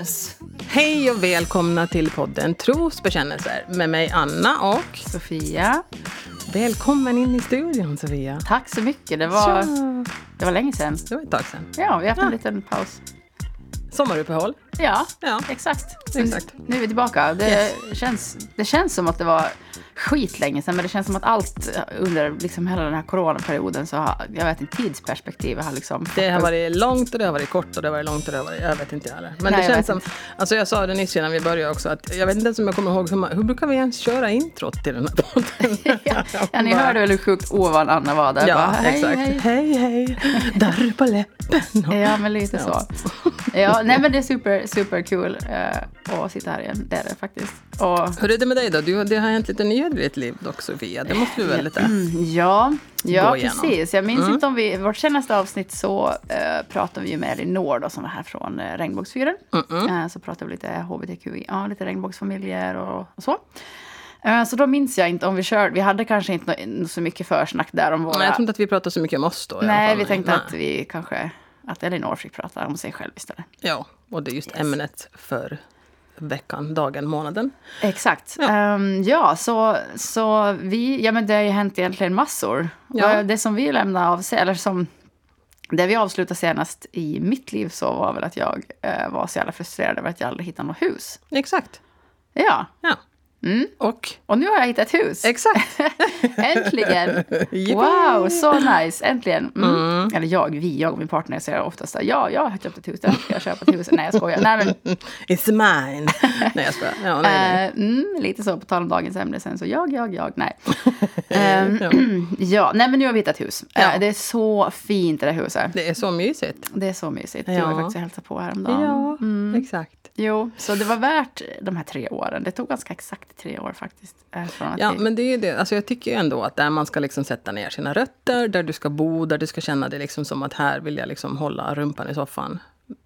Yes. Hej och välkomna till podden Trosbekännelser med mig Anna och Sofia. Välkommen in i studion Sofia. Tack så mycket. Det var, det var länge sedan. Det var ett tag sedan. Ja, vi har haft en Ja. liten paus. Sommaruppehåll. Ja, Ja. exakt. Exakt. Nu är vi tillbaka. Det, Yes. känns, det känns som att det var skitlänge sedan, men det känns som att allt under liksom hela den här coronaperioden så har, jag vet inte, tidsperspektivet har liksom... Det har varit långt och det har varit kort och det har varit långt och det har varit, jag vet inte heller. Men Nej, det känns som, alltså jag sa det nyss innan vi började också att jag vet inte ens om jag kommer ihåg hur, man, hur brukar vi ens köra introt till den här podden? Ja, ni hörde väl hur sjukt ovan Anna var där? Ja, Bara, hej, exakt. hej. Hej, hej, darr på läppen. Ja, men lite så. Ja, nej men det är super, super kul eh, att sitta här igen. Det är det faktiskt. Och, Hur är det med dig då? Du, det har hänt lite nyheter i ditt liv dock Sofia. Det måste du väl lite... Mm, ja, ja. Mm. precis. Jag minns inte om vi, vårt senaste avsnitt så eh, pratade vi ju med Elinor då, som var här från eh, Regnbågsfyren. Eh, så pratade vi lite hbtqi, ja, lite regnbågsfamiljer och, och så. Så då minns jag inte om vi körde, vi hade kanske inte så mycket försnack där om våra... Nej, jag tror inte att vi pratar så mycket om oss då. Nej, vi tänkte Nej. att vi kanske, att Elinor fick prata om sig själv istället. Ja, och det är just ämnet för veckan, dagen, månaden. Exakt. Ja. Ehm, ja, så, så vi, ja men det har ju hänt egentligen massor. Ja. Det som vi lämnade av, eller som, det vi avslutade senast i mitt liv så var väl att jag eh, var så jävla frustrerad över att jag aldrig hittade något hus. Exakt. Ja, Ja. Mm. Och och nu har jag hittat hus. exakt. Äntligen! Wow, så nice! Äntligen! Mm. Eller jag, vi, jag och min partner säger oftast ja, jag har köpt ett hus, därför ska jag köpa ett hus. Nej, jag skojar. Nej, men It's mine. nej, jag skojar. Ja, nej, nej. Eh, mm, lite så på tal om dagens ämne sen. Så jag, jag, jag, nej. Ehm, Ja. ja, nej men nu har vi hittat hus. Eh, Ja. det är så fint det där huset. Det är så mysigt. Det är så mysigt. Ja. var faktiskt och hälsade på häromdagen. Ja, Mm. Jo, så det var värt de här tre åren. Det tog ganska exakt tre år faktiskt. eh, Från att Ja, men det är det. Alltså jag tycker ju ändå att där man ska liksom sätta ner sina rötter, där du ska bo, där du ska känna det liksom som att här vill jag liksom hålla rumpan i soffan.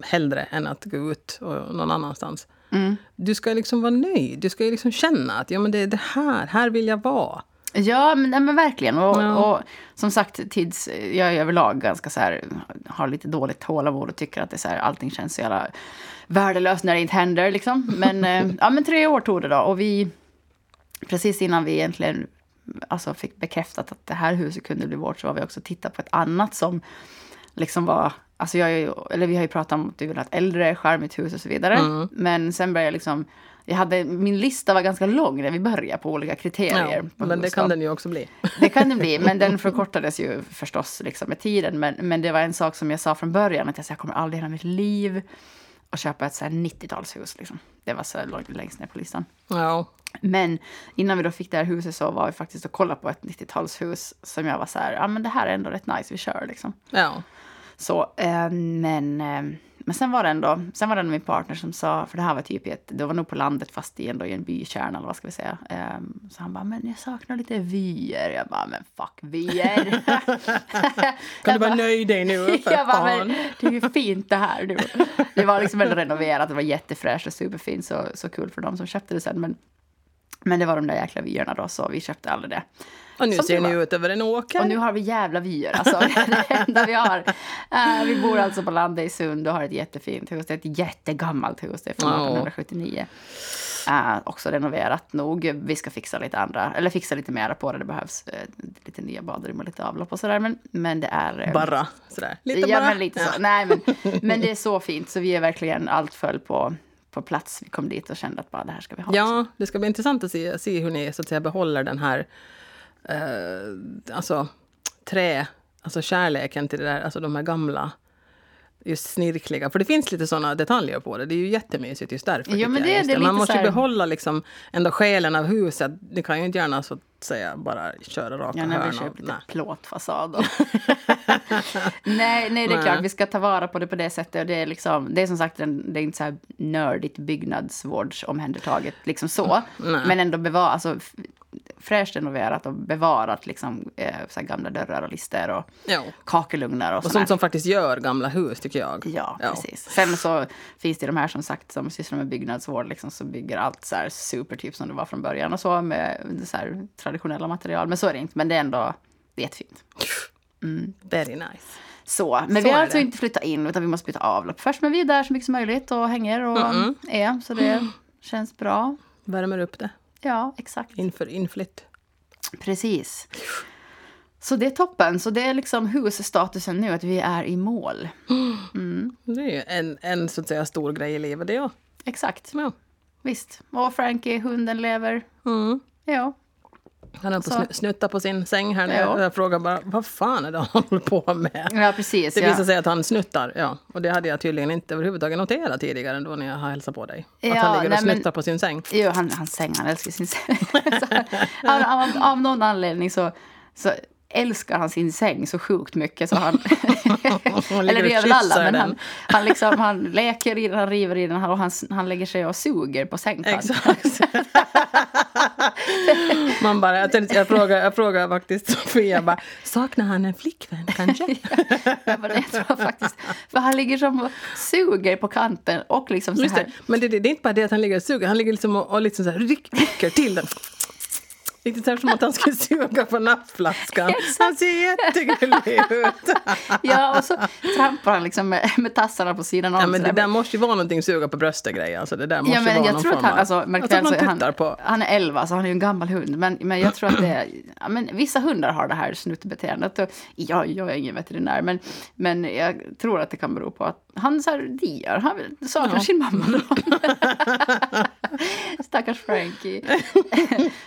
Hellre än att gå ut och någon annanstans. Mm. Du ska liksom vara nöjd. Du ska liksom känna att ja, men det är det här, här vill jag vara. Ja, men, nej, men verkligen. Och, Ja. och som sagt, tids, jag är överlag ganska så här, har lite dåligt tålamod och tycker att det är så här, allting känns så jävla värdelöst när det inte händer. Liksom. Men, eh, ja, men tre år tog det då. Och vi, precis innan vi egentligen alltså, fick bekräftat att det här huset kunde bli vårt så var vi också tittat på ett annat som liksom var... Alltså jag, eller vi har ju pratat om att du vill ha ett äldre, charmigt hus och så vidare. Mm. Men sen började jag liksom... Jag hade, min lista var ganska lång när vi började på olika kriterier. Ja, på men det kan den ju också bli. Det kan det bli, men den förkortades ju förstås liksom med tiden. Men, men det var en sak som jag sa från början, att jag, sa, jag kommer aldrig i hela mitt liv att köpa ett så här 90-talshus. Liksom. Det var så långt längst ner på listan. Ja, Men innan vi då fick det här huset så var vi faktiskt och kollade på ett 90-talshus som jag var så här, ja men det här är ändå rätt nice, vi kör liksom. ja. Så, eh, men, eh, men sen var det ändå, sen var det min partner som sa, för det här var typ i ett, det var nog på landet fast i, ändå i en bykärna eller vad ska vi säga. Eh, så han bara, men jag saknar lite vyer. Jag bara, men fuck vyer. Kan du vara nöjd dig nu? För jag bara, men det är ju fint det här nu. Det var liksom ändå renoverat, det var jättefräscht och superfint, så, så kul för dem som köpte det sen. Men, men det var de där jäkla vyerna då, så vi köpte aldrig det. Och nu Som ser ni ut över en åker. Och nu har vi jävla vyer, alltså. Det enda vi har. Eh, vi bor alltså på landet i Sund och har ett jättefint hus. Det är ett jättegammalt hus, det är från Ja. 1879. Eh, också renoverat nog. Vi ska fixa lite andra, eller fixa lite mera på det. Det behövs eh, lite nya badrum och lite avlopp och sådär. Men, men det är... eh, Bara sådär. Lite ja, bara. men lite så. Nej, men, men det är så fint. Så vi är verkligen, allt föll på, på plats. Vi kom dit och kände att bara det här ska vi ha. Ja, det ska bli intressant att se, se hur ni så att säga behåller den här eh, alltså, trä, alltså kärleken till det där, alltså de här gamla just snirkliga. För det finns lite sådana detaljer på det. Det är ju jättemysigt just därför. Tycker men jag, det- just det Man måste här- behålla liksom ändå själen av huset. Det kan ju inte gärna så säga bara köra raka Ja, när vi köper lite nej. plåtfasad. Nej, nej, det är Nej. klart. Vi ska ta vara på det på det sättet. Och det, är liksom, det är som sagt en, det är inte så här nördigt byggnadsvårdsomhändertaget. Liksom så. Nej. Men ändå bevara, alltså, fräscht renoverat och bevarat liksom, eh, gamla dörrar och lister och Ja. kakelugnar och, Och sånt som faktiskt gör gamla hus, tycker jag. Ja, precis. Sen så finns det de här som sagt som sysslar med byggnadsvård, liksom, som bygger allt så här supertyp som det var från början och så med så här traditionella material. Men så är det inte, men det är ändå det är jättefint. Very nice. Så, men Så vi har alltså det. inte flyttat in utan vi måste byta avlopp först. Men vi är där så mycket som möjligt och hänger och är. Så det känns bra. Värmer upp det Ja, exakt. inför inflytt. Precis. Så det är toppen. Så det är liksom husstatusen nu, att vi är i mål. Det är ju en, en så att säga stor grej i livet det ja. Exakt. ja. Visst. Och Frankie, hunden lever. Mm. Ja. Han höll på att snutta på sin säng här. När Ja. jag, frågade bara, vad fan är det han håller på med? Ja, precis. Det ja. visade sig att han snuttar, ja. Och det hade jag tydligen inte överhuvudtaget noterat tidigare då när jag har hälsat på dig. Att Ja, han ligger och nej, men- snuttar på sin säng. Jo, han, han säng, han älskar sin säng. Så han, av, av någon anledning så, så älskar han sin säng så sjukt mycket så han... Eller det gör väl alla, men han, han, liksom, han leker i den, han river i den och han, han lägger sig och suger på sängkanten. Man bara, jag, tänkte, jag, frågar, jag frågar faktiskt Sofia, bara, saknar han en flickvän kanske? Jag bara, det tror jag faktiskt. För han ligger som och suger på kanten och liksom så här. det. Men det, det, det är inte bara det att han ligger och suger, han ligger liksom och, och liksom så här, ryck, rycker till den. Riktigt här som att han skulle suga på nappflaskan. Han ser jättegullig ut. Ja, och så trampar han liksom med, med tassarna på sidan om. Ja, men det där. måste ju vara någonting suga på bröstet grej. Alltså det där måste Ja, men vara jag någon tror att form han, alltså, Jag väl att så man han, tittar på. han är 11 så han är ju en gammal hund. Men, men jag tror att det är, ja, men vissa hundar har det här snuttbeteendet. Och, ja, jag är ingen veterinär, men, men jag tror att det kan bero på att han så här diar. Han saknar Ja. sin mamma. Stackars Frankie.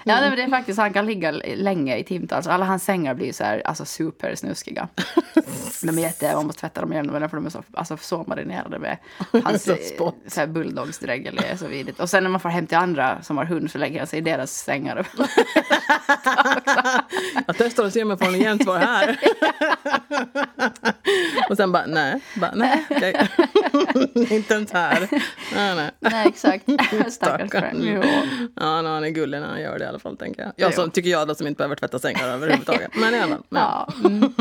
ja, nej, men det är faktiskt, han kan ligga länge i timtal. Så alla hans sängar blir så här, alltså supersnuskiga. De är jätte, man måste tvätta dem igen för de är så, alltså, så marinerade med hans Så eh, så här bulldogsdregel. Är så vidrigt. Och sen när man får hem till andra som har hund så lägger han sig i deras sängar. Jag testar att se om jag får en gensvar här. och sen bara, nej. Bara, nej, okej. inte ens här. Nej, nej. Nej, exakt. Stackars Stackarn. Ja, no, han är gullig när han gör det i alla fall, tänker jag. Jag som, tycker jag då, som inte behöver tvätta sängar överhuvudtaget. Men i alla fall. Men. Ja. Mm.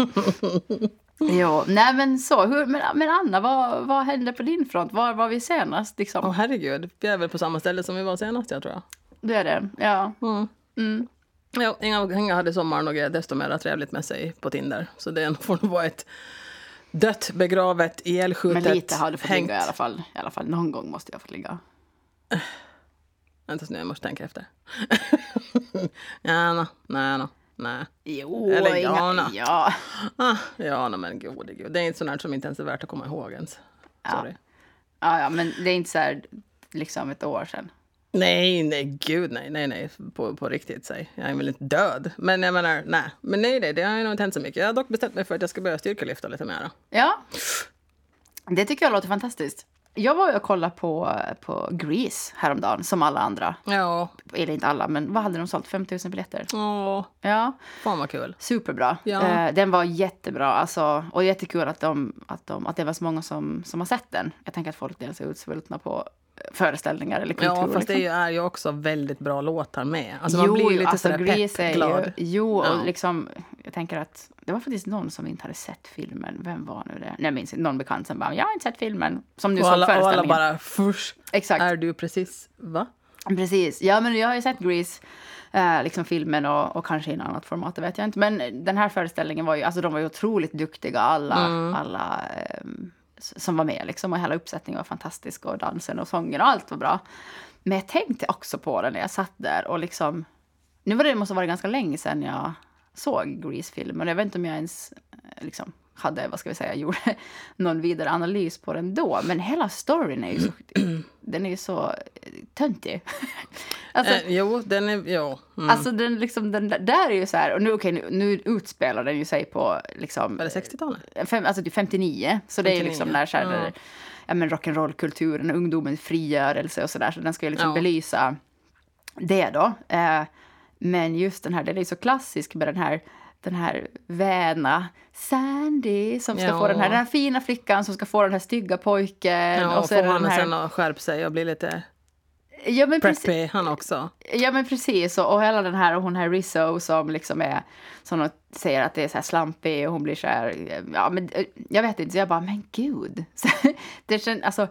jo, nej men så. Hur, men, men Anna, vad, vad hände på din front? Var var vi senast? Liksom? Åh herregud, vi är väl på samma ställe som vi var senast, jag tror jag. Det är det, ja. Mm. Mm. Ja, inga, inga hade sommaren och desto mer trevligt med sig på Tinder. Så det får nog vara ett dött, begravet, Men ihjälskjutet, lite har du fått hängt. ligga i alla fall. I alla fall någon gång måste jag få ligga. Vänta nu, jag måste tänka efter. ja, no, nej, no, nej. Jo, Eller inga, Jana. ja. Ah, ja, no, men gode gud. Det är inte sånt här som inte ens är värt att komma ihåg ens. Sorry. ja, ja, men det är inte så här liksom ett år sedan. Nej, nej, gud nej, nej, nej, på, på riktigt säg. Jag är väl inte död. Men jag menar, nej. Men nej, nej, det har ju nog inte hänt så mycket. Jag har dock bestämt mig för att jag ska börja styrkelyfta lite mer. Ja, det tycker jag låter fantastiskt. Jag var och kollade på, på Grease häromdagen, som alla andra. Ja, Eller inte alla, men vad hade de sålt? 5 000 biljetter? åh, Ja, fan vad kul. superbra. Ja. Eh, den var jättebra. Alltså, och jättekul att, de, att, de, att det var så många som, som har sett den. Jag tänker att folk dels är utsvultna på föreställningar eller kultur. Ja, fast det är liksom. ju, är ju också väldigt bra låtar med. Alltså man blir ju lite alltså, Grease är pepp, glad. Ju, jo, Ja. och liksom, jag tänker att det var faktiskt någon som inte hade sett filmen. Vem var nu det? Nej, jag minns inte. Någon bekant som bara, jag har inte sett filmen. Som nu Och alla, och alla bara, fush, Exakt. är du precis, va? Precis. Ja, men jag har ju sett Grease, eh, liksom filmen och, och kanske i en annat format, det vet jag inte. Men den här föreställningen var ju, alltså de var ju otroligt duktiga alla, alla ehm, s- som var med liksom. Och hela uppsättningen var fantastisk och dansen och sången och allt var bra. Men jag tänkte också på det när jag satt där och liksom, nu var det, det måste ha varit ganska länge sedan jag såg Grease-filmen. Jag vet inte om jag ens eh, liksom hade, vad ska vi säga, gjorde någon vidare analys på den då. Men hela storyn är ju så, den är ju så eh, töntig. alltså, Eh, jo, den är, jo. Mm. alltså den liksom, den där- är ju så här, och nu, okej, nu, nu utspelar den ju sig på liksom... Var det 60-talet? Fem, alltså det är 59, så det är ju 59, liksom när så här, ja. ja. men rock'n'roll-kulturen, ungdomens frigörelse och sådär. Så den ska ju liksom Ja. belysa det då. Eh, men just den här, den är så klassisk med den här den här väna Sandy som ska Ja. få den här, den här fina flickan som ska få den här stygga pojken. Ja, och så får han här, sen att skärpa sig och bli lite ja, men precis, preppy han också. Ja men precis och, och hela den här och hon här Rizzo som liksom är som de säger att det är så här slampig och hon blir så här ja men eh, jag vet inte så jag bara men gud. Det känns alltså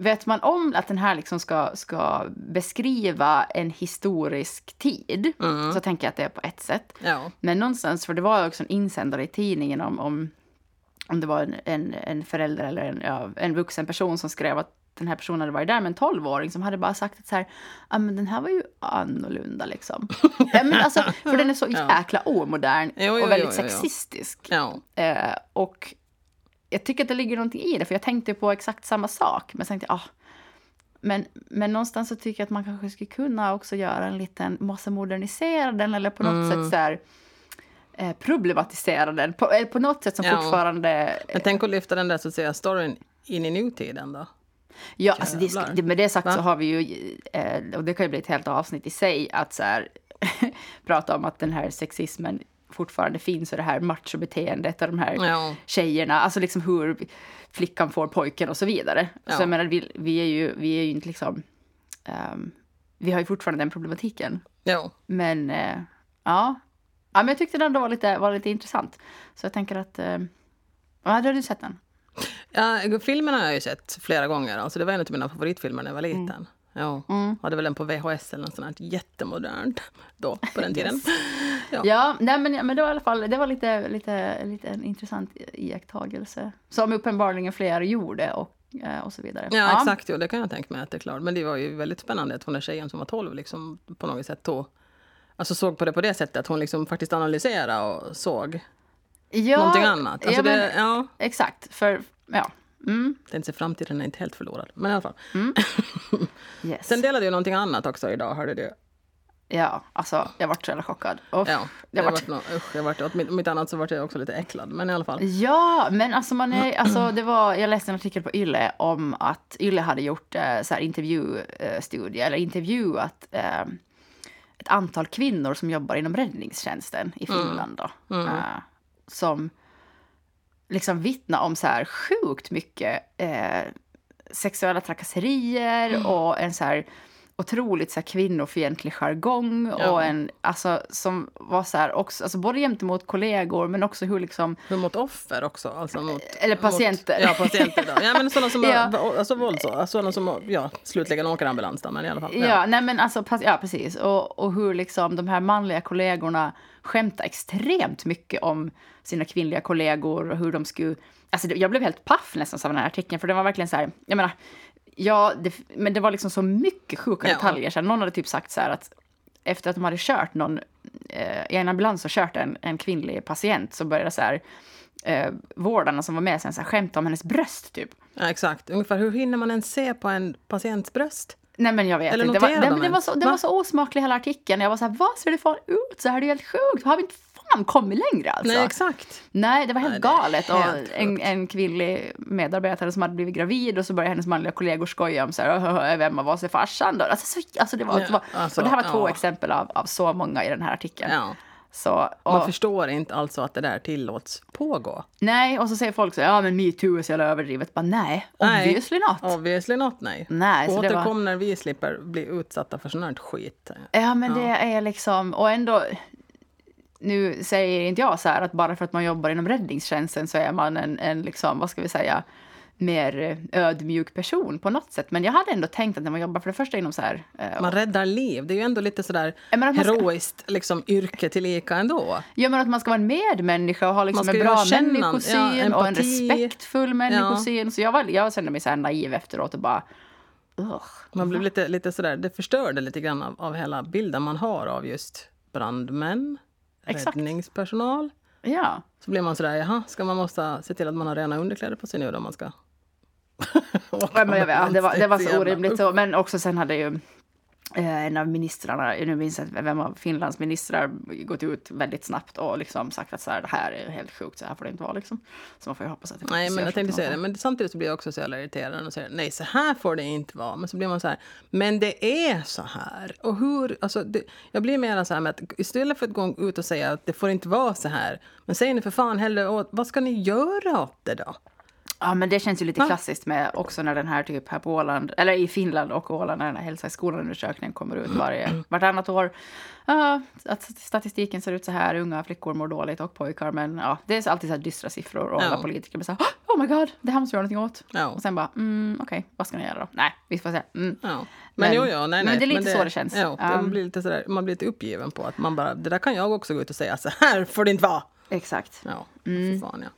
vet man om att den här liksom ska, ska beskriva en historisk tid så tänker jag att det är på ett sätt. Ja. Men någonstans, för det var också en insändare i tidningen om, om, om det var en, en, en förälder eller en, ja, en vuxen person som skrev att den här personen hade varit där med en tolvåring som hade bara sagt att så här, ja men den här var ju annorlunda liksom. ja, men alltså, för den är så jäkla omodern Jo, jo, och väldigt jo, sexistisk. Eh, och jag tycker att det ligger någonting i det, för jag tänkte på exakt samma sak. Men sen tänkte jag, ah, men, men någonstans så tycker jag att man kanske skulle kunna också göra en liten, måste modernisera den eller på något Mm. sätt så här, eh, problematisera den. På, eh, på något sätt som Ja. fortfarande... Men tänk att lyfta den där så att säga storyn in i nutiden då. Ja, alltså det, med det sagt Va? så har vi ju, eh, och det kan ju bli ett helt avsnitt i sig, att så här, prata om att den här sexismen fortfarande finns och det här machobeteendet och de här Ja. tjejerna, alltså liksom hur flickan får pojken och så vidare. Ja. Så jag menar, vi, vi, är ju, vi är ju inte liksom, ehm, vi har ju fortfarande den problematiken. Ja. Men eh, ja. ja, men jag tyckte den ändå var lite, var lite intressant. Så jag tänker att, eh, ja, hade du sett den? Ja, filmen har jag ju sett flera gånger. Alltså det var en av mina favoritfilmer när jag var Mm. Ja, hade väl den på VHS eller något sånt här jättemodernt då, på den tiden. Ja. Ja, nej, men, men det var i alla fall det var lite, lite, lite en intressant iakttagelse. Som uppenbarligen fler gjorde och, eh, och så vidare. Ja, exakt. Jo, det kan jag tänka mig att det är klart. Men det var ju väldigt spännande att hon där tjejen som var 12 liksom på något sätt tog, alltså såg på det på det sättet att hon liksom faktiskt analyserade och såg Ja, någonting annat. Alltså ja, men, det, ja, Exakt, för ja. Mm, så framtiden är inte helt förlorad. Men i alla fall. yes. Sen delade ju någonting annat också idag, hörde du. Ja, alltså jag vart så jävla chockad. Uff, Ja, jag vart... nå- usch, jag vart, åt mitt, mitt annat så vart jag också lite äcklad. Men i alla fall. Ja, men alltså man är, alltså det var, jag läste en artikel på Yle om att Yle hade gjort eh, så här intervjustudie, eller intervjuat eh, ett antal kvinnor som jobbar inom räddningstjänsten i Finland då. Eh, som liksom vittnar om så här sjukt mycket eh, sexuella trakasserier och en så här otroligt så här kvinnofientlig jargong Ja. och en, alltså som var så här också, alltså både gentemot kollegor men också hur liksom Hur mot offer också? Alltså mot, Eller patienter. Mot, ja, patienter. Då. Ja, men sådana som, Ja. ja. alltså vålds, sådana som ja, slutligen åker ambulans då, men i alla fall. Ja, nej men alltså, ja precis. Och, och hur liksom de här manliga kollegorna skämtar extremt mycket om sina kvinnliga kollegor och hur de skulle... Alltså jag blev helt paff nästan av den här artikeln, för det var verkligen så här, jag menar, ja, det, men det var liksom så mycket sjuka Ja. detaljer. Så här, någon hade typ sagt så här att efter att de hade kört någon, eh, i en ambulans och kört en, en kvinnlig patient så började så här, eh, vårdarna som var med sen så här, skämta om hennes bröst typ. Ja, exakt. Ungefär hur hinner man ens se på en patients bröst? Nej men jag vet Eller inte. Det var, noterar nej, de men det, var så, det Va? var så osmaklig hela artikeln. Jag var så här, vad ser det fan ut? Så här är det helt sjukt. Har vi inte fan kommit längre alltså? Nej, exakt. Nej, det var helt Nej, galet. helt och en, en kvinnlig medarbetare som hade blivit gravid och så började hennes manliga kollegor skoja om så här, "Åh, vem av oss är farsan då? Alltså, så, alltså, det, var, Ja, det var, alltså, och det här var två ja. exempel av, av så många i den här artikeln. Ja. Så, och, Man förstår inte alltså att det där tillåts pågå. nej, och så säger folk så ja men metoo är så jävla överdrivet. Bara, nej, Nej. obviously not. Obviously not, nej. Nej, så det var- Återkom när vi slipper bli utsatta för sånt här skit. Ja, men det är liksom, och ändå, nu säger inte jag så här att bara för att man jobbar inom räddningstjänsten så är man en, en liksom, vad ska vi säga, mer ödmjuk person på något sätt. Men jag hade ändå tänkt att när man jobbar för det första inom så här, eh, Man räddar liv. Det är ju ändå lite sådär Ja, ska- heroiskt liksom, yrke tillika ändå. Ja, men att man ska vara en medmänniska och ha liksom en bra människosyn ja, och en respektfull människosyn. Så jag, var, jag kände mig så naiv efteråt och bara... Ugh. Man blev lite, lite sådär, det förstörde lite grann av, av hela bilden man har av just brandmän, Exakt. räddningspersonal. Ja. Så blir man sådär, jaha, ska man måste se till att man har rena underkläder på sig nu då man ska Ja, men jag vet, det var, det var så orimligt. Så, men också sen hade ju en av ministrarna, nu minns jag vem av Finlands ministrar, gått ut väldigt snabbt och liksom sagt att så här, det här är helt sjukt, så här får det inte vara liksom. Så man får ju hoppas att det Nej, men jag tänkte säga det. Men samtidigt så blir jag också så jävla irriterad och säger nej, så här får det inte vara. Men så blir man så här, men det är så här. Och hur, alltså, det, jag blir mer så här med att istället för att gå ut och säga att det får inte vara så här, men säg ni för fan hellre åt, vad ska ni göra åt det då? Ja, men det känns ju lite klassiskt med också när den här typ här på Åland, eller i Finland och Åland, när den här hälsa i skolan-undersökningen kommer ut varje, vartannat år. Ja, att statistiken ser ut så här, unga flickor mår dåligt och pojkar, men ja, det är alltid så här dystra siffror och alla Ja. politiker blir så här, oh my god, det här måste vi göra någonting åt. Ja. Och sen bara, mm, okej, vad ska ni göra då? Nej, vi får se. Mm. Ja. Men, Men- jo, jo, nej, nej. men det är lite så det känns. Ja, det Um, blir lite sådär, man blir lite uppgiven på att man bara, det där kan jag också gå ut och säga, så här får det inte vara. Exakt. Ja, Mm. för fan ja.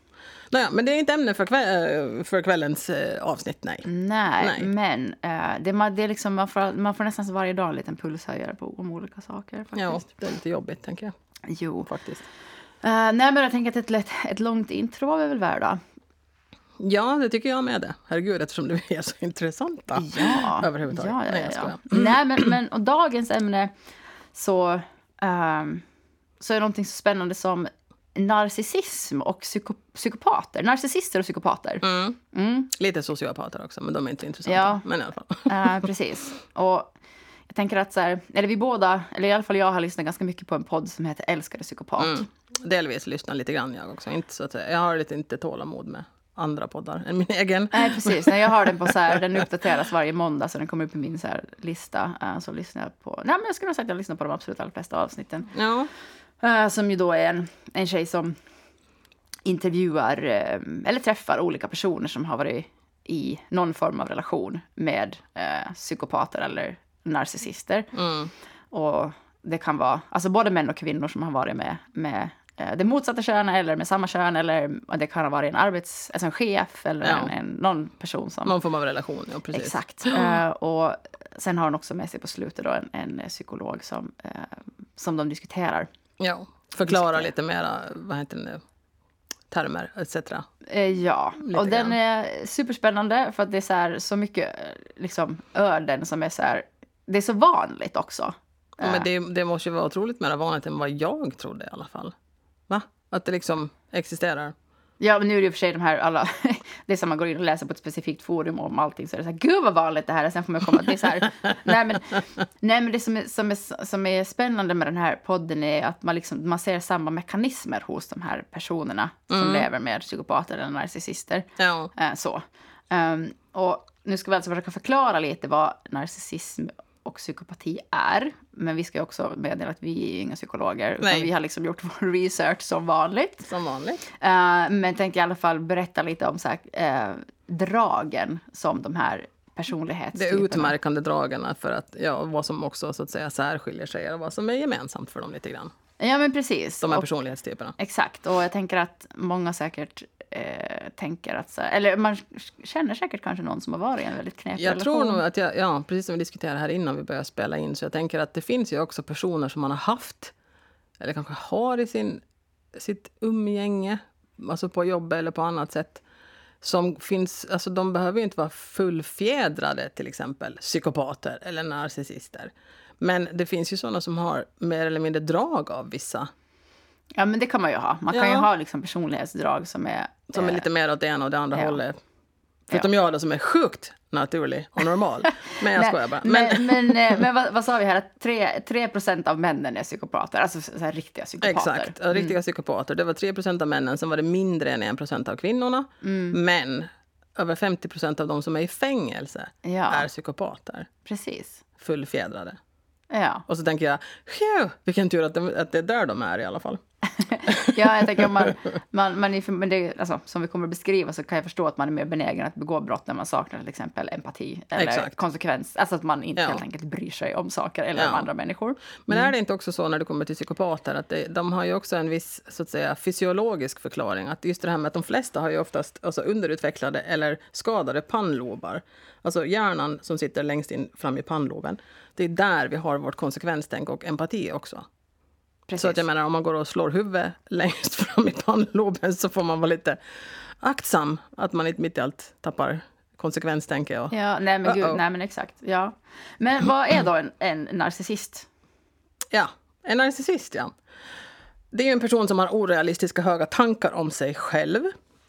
Naja, men det är inte ämne för, kväll, eh, för kvällens eh, avsnitt, nej. Nej, Nej. men eh, det, man, det är liksom, man, får, man får nästan varje dag en liten pulshöjare på, om olika saker. Faktiskt. Ja, det är lite jobbigt, tänker jag. Jo. Faktiskt. Eh, nej, men jag tänker att ett, lätt, ett långt intro var vi väl värda. Ja, det tycker jag med det. Herregud, eftersom du är så intressanta. Ja, Överhuvudtaget. Ja, ja, Nej, jag ja. skojar. Nej, men, men och dagens ämne så, ehm, så är det någonting så spännande som narcissism och psyko, psykopater. Narcissister och psykopater. Mm. Mm, Lite sociopater också, men de är inte intressanta. Ja. Men i alla fall. eh, precis. Och jag tänker att så här, eller vi båda, eller i alla fall jag har lyssnat ganska mycket på en podd som heter Älskade psykopat. Mm. Delvis lyssnar lite grann jag också. Inte så att. Jag har lite inte tålamod med andra poddar än min egen. Nej, precis. Nej, jag har den på så här, den uppdateras varje måndag så den kommer upp i min så lista. Eh, så lyssnar jag på, nej men jag skulle nog säga att jag lyssnar på de absolut allra flesta avsnitten. Ja, Eh, som ju då är en, en tjej som intervjuar eh, eller träffar olika personer som har varit i någon form av relation med eh, psykopater eller narcissister. mm. Och det kan vara alltså både män och kvinnor som har varit med, med det motsatta könet eller med samma kön eller det kan ha varit en arbets, alltså en chef eller Ja. en, en, någon person som... någon form av relation. Ja, precis. Exakt. Eh, och sen har hon också med sig på slutet då en, en psykolog som, eh, som de diskuterar. Ja, förklara lite mera, vad heter det nu, termer etc. Eh, Ja, Lite och den grann. är superspännande för att det är så, här, så mycket eh, liksom, öden som är så här... Det är så vanligt också. Ja, men det, det måste ju vara otroligt mer vanligt än vad jag trodde i alla fall. Va? Att det liksom existerar. Ja, men nu är det i och för sig de här alla... Det är som man går in och läser på ett specifikt forum om allting så är det så här, gud vad vanligt det här är. Sen får man komma det är så här, nej men, nej men det som är, som, är, som är spännande med den här podden är att man liksom, man ser samma mekanismer hos de här personerna som lever med psykopater eller narcissister. Ja, Eh, så. Ehm, och nu ska vi alltså försöka förklara lite vad narcissism och psykopati är. Men vi ska också meddela att vi är inga psykologer. Utan vi har liksom gjort vår research som vanligt. som vanligt. Eh, men tänkte i alla fall berätta lite om så här, eh, dragen som de här personlighetstyperna. utmärkande dragen för att, ja, vad som också så att säga särskiljer sig, eller vad som är gemensamt för dem lite grann. Ja, men precis. De här Och- personlighetstyperna. Exakt, och jag tänker att många säkert eh, tänker att... Så eller man känner säkert kanske någon som har varit i en väldigt knepig Jag relation. tror nog att jag, ja, precis som vi diskuterade här innan vi började spela in, så jag tänker att det finns ju också personer som man har haft, eller kanske har i sin, sitt umgänge, alltså på jobb eller på annat sätt, som finns, alltså de behöver ju inte vara fullfjädrade, till exempel psykopater eller narcissister. Men det finns ju sådana som har mer eller mindre drag av vissa, Ja, men det kan man ju ha. Man kan ju Ja. ha liksom personlighetsdrag som är... som är eh, lite mer åt det ena och det andra ja. hållet. Förutom jag då som är sjukt naturlig och normal. Men jag skojar bara. Men, Men, men, eh, men vad, vad sa vi här? Att 3, 3 av männen är psykopater. Alltså så här, riktiga psykopater. Exakt, ja, riktiga psykopater. Det var 3% av männen, sen var det mindre än 1% av kvinnorna. Mm. Men över 50% av de som är i fängelse Ja. är psykopater. Precis. Fullfjädrade. Ja. Och så tänker jag, "Phew, vilken tur att det, att det är där de är i alla fall. ja, jag tänker om man, man, man är, men det, alltså, som vi kommer att beskriva så kan jag förstå att man är mer benägen att begå brott när man saknar till exempel empati eller Exakt. konsekvens. Alltså att man inte Ja. helt enkelt bryr sig om saker eller om Ja. andra människor. Men Mm. är det inte också så när det kommer till psykopater att det, de har ju också en viss så att säga, fysiologisk förklaring? Att just det här med att de flesta har ju oftast alltså, underutvecklade eller skadade pannlobar. Alltså hjärnan som sitter längst in fram i pannloben. Det är där vi har vårt konsekvenstänk och empati också. Precis. Så att jag menar om man går och slår huvudet längst fram i pannloben så får man vara lite aktsam att man inte mitt i allt tappar konsekvenstänke. Och, Ja, nej men, gud, nej men exakt. Ja. Men vad är då en, en narcissist? Ja, en narcissist, ja. Det är en person som har orealistiska höga tankar om sig själv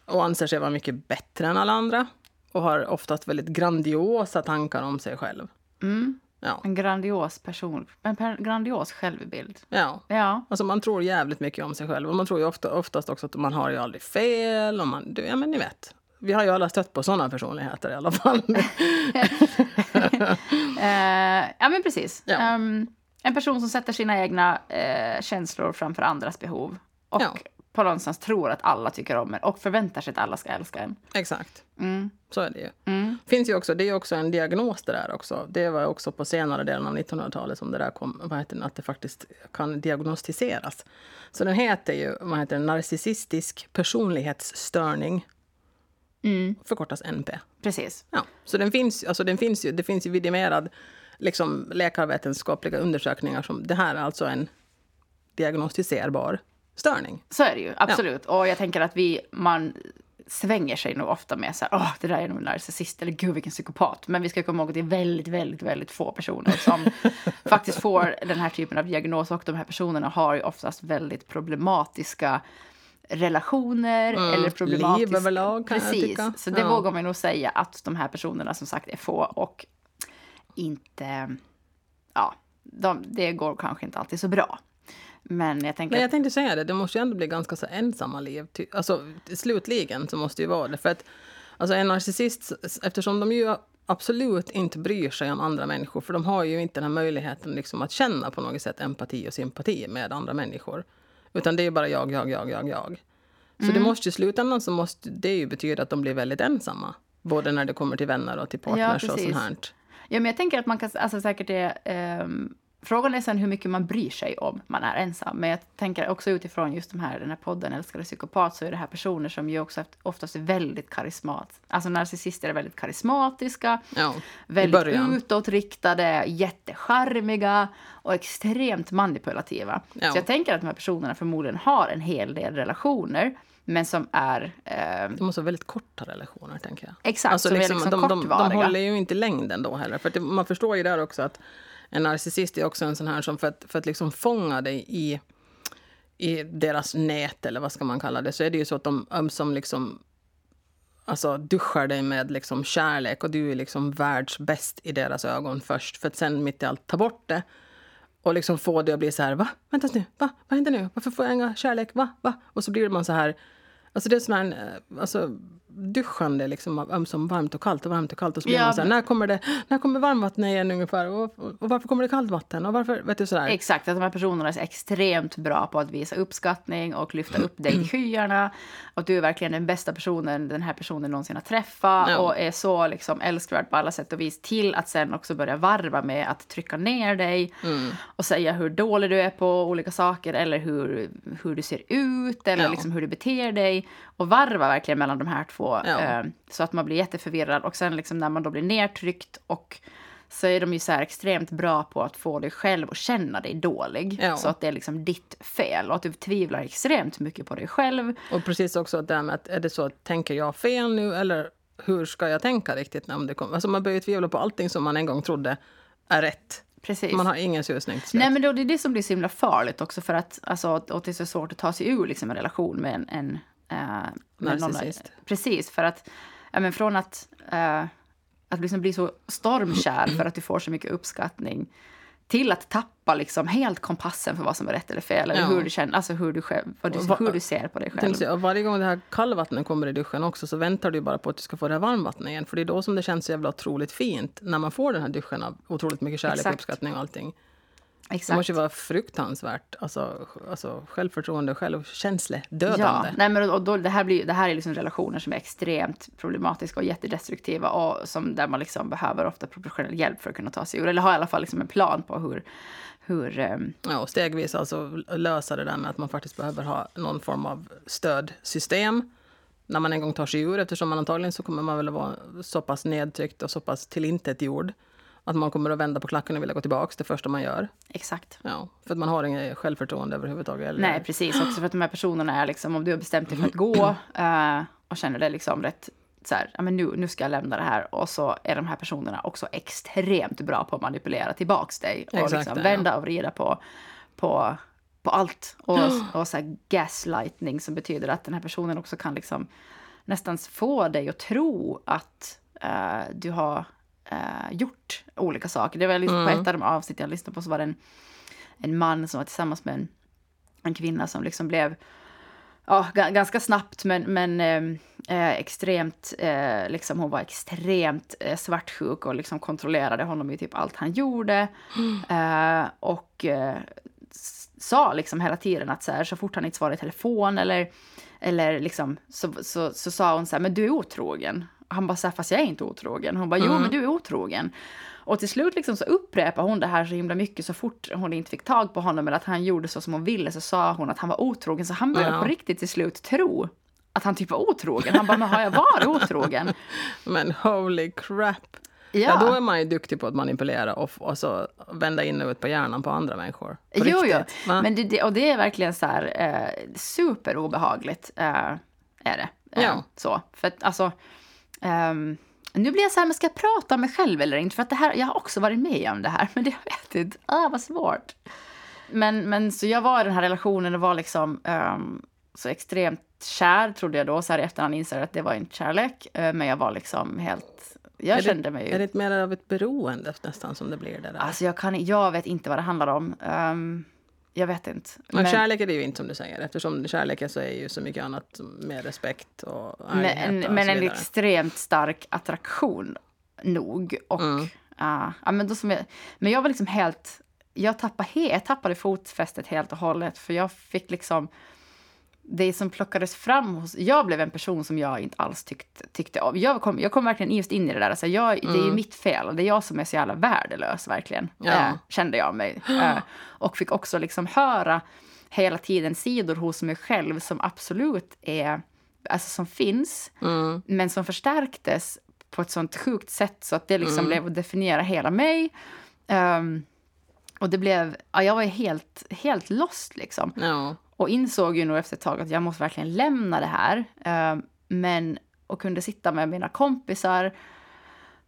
och anser sig vara mycket bättre än alla andra och har oftast väldigt grandiosa tankar om sig själv. Mm. Ja, En grandios person, en per, grandios självbild. ja. Ja, Alltså man tror jävligt mycket om sig själv och man tror ju ofta, oftast också att man har ju aldrig fel och man, du, ja men ni vet. Vi har ju alla stött på sådana personligheter i alla fall. eh, ja men precis. Ja. Ehm, en person som sätter sina egna eh, känslor framför andras behov. Och Ja. På någonstans tror att alla tycker om en och förväntar sig att alla ska älska en. Exakt. Mm. Så är det ju. Mm. Finns ju också, det är också en diagnos det där också. Det var också på senare delen av 1900-talet som det där kom, vad heter det, att det faktiskt kan diagnostiseras. Så den heter ju vad heter det, narcissistisk personlighetsstörning. Mm. Förkortas NP. Precis. Ja, så den finns, alltså den finns ju, det finns ju vidimerad liksom, läkarvetenskapliga undersökningar som det här är alltså en diagnostiserbar störning. Så är det ju, absolut. Och jag tänker att vi, man svänger sig nog ofta med så här, åh, det där är nog en narcissist, eller gud vilken psykopat. Men vi ska komma ihåg att det är väldigt, väldigt, väldigt få personer som faktiskt får den här typen av diagnos. Och de här personerna har ju oftast väldigt problematiska relationer Mm, eller problematiska... liv överlag, kan jag Precis, tycka. så det Ja. vågar man nog säga att de här personerna som sagt är få och inte... Ja, de, det går kanske inte alltid så bra. Men jag tänker Men jag tänkte säga det, det måste ju ändå bli ganska så ensamma liv. Alltså, slutligen så måste det ju vara det. För att alltså, en narcissist, eftersom de ju absolut inte bryr sig om andra människor, för de har ju inte den här möjligheten liksom, att känna på något sätt empati och sympati med andra människor. Utan det är bara jag, jag, jag, jag, jag. Så Mm. det måste ju i slutändan så måste det ju betyda att de blir väldigt ensamma. Både när det kommer till vänner och till partners och precis. sånt här. Ja, men jag tänker att man kan, alltså säkert det, ehm, frågan är sen hur mycket man bryr sig om man är ensam. Men jag tänker också utifrån just de här, den här podden Älskade psykopat så är det här personer som ju också oftast är väldigt karismat. Alltså narcissister är väldigt karismatiska, Ja, väldigt utåtriktade, jättecharmiga och extremt manipulativa. Ja. Så jag tänker att de här personerna förmodligen har en hel del relationer, men som är eh, De måste ha väldigt korta relationer, tänker jag. exakt Alltså som liksom, är liksom de, de, de håller ju inte längden då heller. För det, man förstår ju där också att en narcissist är också en sån här som för att, för att liksom fånga dig i, i deras nät, eller vad ska man kalla det, så är det ju så att de um, ömsom liksom alltså, duschar dig med liksom kärlek och du är liksom världsbäst i deras ögon först. För att sen mitt i allt ta bort det och liksom få det att bli så här, va? Vänta nu, va? Vad händer nu? Varför får jag inga kärlek? Va? Va? Och så blir man så här, alltså det är som en, eh, alltså duschande liksom av ömsom varmt och kallt och varmt och kallt och så blir Ja, man så här, när kommer det, när kommer varmvattnet igen ungefär? Och, och, och varför kommer det kallt vatten? Och varför, vet du sådär? Exakt, att de här personerna är extremt bra på att visa uppskattning och lyfta upp dig till skyarna. Och du är verkligen den bästa personen den här personen någonsin har träffat. Ja. Och är så liksom älskvärd på alla sätt och vis. Till att sen också börja varva med att trycka ner dig. Mm. Och säga hur dålig du är på olika saker. Eller hur, hur du ser ut. Eller Ja. liksom hur du beter dig. Och varva verkligen mellan de här två. Ja. Eh, så att man blir jätteförvirrad. Och sen liksom när man då blir nedtryckt och så är de ju så extremt bra på att få dig själv att känna dig dålig. Ja. Så att det är liksom ditt fel och att du tvivlar extremt mycket på dig själv. Och precis också det här med att är det så att tänker jag fel nu eller hur ska jag tänka riktigt när det kommer? Alltså man börjar ju tvivla på allting som man en gång trodde är rätt. Precis. Man har ingen susning till slut. Nej men då, det är det som blir så himla farligt också för att alltså, och det är så svårt att ta sig ur liksom, en relation med en, en eh, med någon- Narcissist. Precis, för att ja, men från att, eh, att liksom bli så stormkär för att du får så mycket uppskattning till att tappa liksom helt kompassen för vad som är rätt eller fel. Eller Ja. hur du känner, alltså hur du, själv, vad du, Och va- hur du ser på dig Jag själv. och varje gång det här kallvattnet kommer i duschen också så väntar du bara på att du ska få det här varmvattnet igen. För det är då som det känns så jävla otroligt fint när man får den här duschen av otroligt mycket kärlek, Exakt. uppskattning och allting. Det Exakt. måste ju vara fruktansvärt. Alltså, alltså självförtroende, självkänsla, Ja, nej men och då, det, här blir, det här är liksom relationer som är extremt problematiska och jättedestruktiva och som, där man liksom behöver ofta professionell hjälp för att kunna ta sig ur. Eller ha i alla fall liksom en plan på hur, hur ehm, Ja, och stegvis alltså lösa det där med att man faktiskt behöver ha någon form av stödsystem när man en gång tar sig ur eftersom man antagligen så kommer man väl att vara så pass nedtryckt och så pass tillintetgjord att man kommer att vända på klacken och vilja gå tillbaka det första man gör. exakt. Ja, för att man har inget självförtroende överhuvudtaget. Eller, Nej, precis. Också för att de här personerna är liksom, om du har bestämt dig för att gå eh, och känner dig liksom rätt så här, ja men nu, nu ska jag lämna det här. Och så är de här personerna också extremt bra på att manipulera tillbaks dig. Och Exakt liksom det, ja. vända och vrida på, på, på allt. Och, och så här gaslightning som betyder att den här personen också kan liksom nästan få dig att tro att eh, du har eh, gjort olika saker. Det var liksom på ett av de avsnitt jag lyssnade på så var det en, en man som var tillsammans med en, en kvinna som liksom blev ja, ga- ganska snabbt men, men eh, eh, extremt, eh, liksom hon var extremt eh, svartsjuk och liksom kontrollerade honom i typ allt han gjorde. Eh, och eh, sa liksom hela tiden att så, här, så fort han inte svarade i telefon eller, eller liksom, så, så, så sa hon så här, men du är otrogen. Han bara så här, fast jag är inte otrogen. Hon bara, jo men du är otrogen. Och till slut liksom så upprepade hon det här så himla mycket så fort hon inte fick tag på honom eller att han gjorde så som hon ville så sa hon att han var otrogen. Så han började Ja. på riktigt till slut tro att han typ var otrogen. Han bara, men har jag varit otrogen? Men holy crap! Ja. Ja. då är man ju duktig på att manipulera och, och så vända in och ut på hjärnan på andra människor. På Jo, jo. riktigt, va? Men det, det, och det är verkligen så här eh, superobehagligt. Eh, är det. Eh, Ja. Så. För att alltså. Ehm, nu blir jag så här, men ska jag prata om mig själv eller inte? För att det här, jag har också varit med om det här, men det jag vet inte. Ah, vad svårt. Men, men så jag var i den här relationen och var liksom ehm, så extremt kär, trodde jag då. Så här i efterhand insåg jag att det var inte kärlek. eh, men jag var liksom helt... Jag är kände det, mig... Är det inte mer av ett beroende nästan som det blir det där? Alltså jag, kan, jag vet inte vad det handlar om. Ehm, jag vet inte. men, kärlek är det ju inte som du säger. Eftersom kärlek är så är ju så mycket annat med respekt och Men, och men en extremt stark attraktion nog. Och, Mm. ja, ja, men, då som jag, men jag var liksom helt... Jag tappade, he, jag tappade fotfästet helt och hållet. För jag fick liksom... Det som plockades fram hos... Jag blev en person som jag inte alls tyckte, tyckte om. Jag kom, jag kom verkligen just in i det där. Alltså jag, Det är ju mitt fel. Det är jag som är så jävla värdelös, verkligen. Ja. Eh, kände jag mig. Eh, och fick också liksom höra hela tiden sidor hos mig själv som absolut är... Alltså som finns, Mm. men som förstärktes på ett sånt sjukt sätt så att det liksom Mm. blev att definiera hela mig. Ehm, och det blev, ja, jag var helt, helt lost liksom. Ja. Och insåg ju nog efter ett tag att jag måste verkligen lämna det här. Eh, men, och kunde sitta med mina kompisar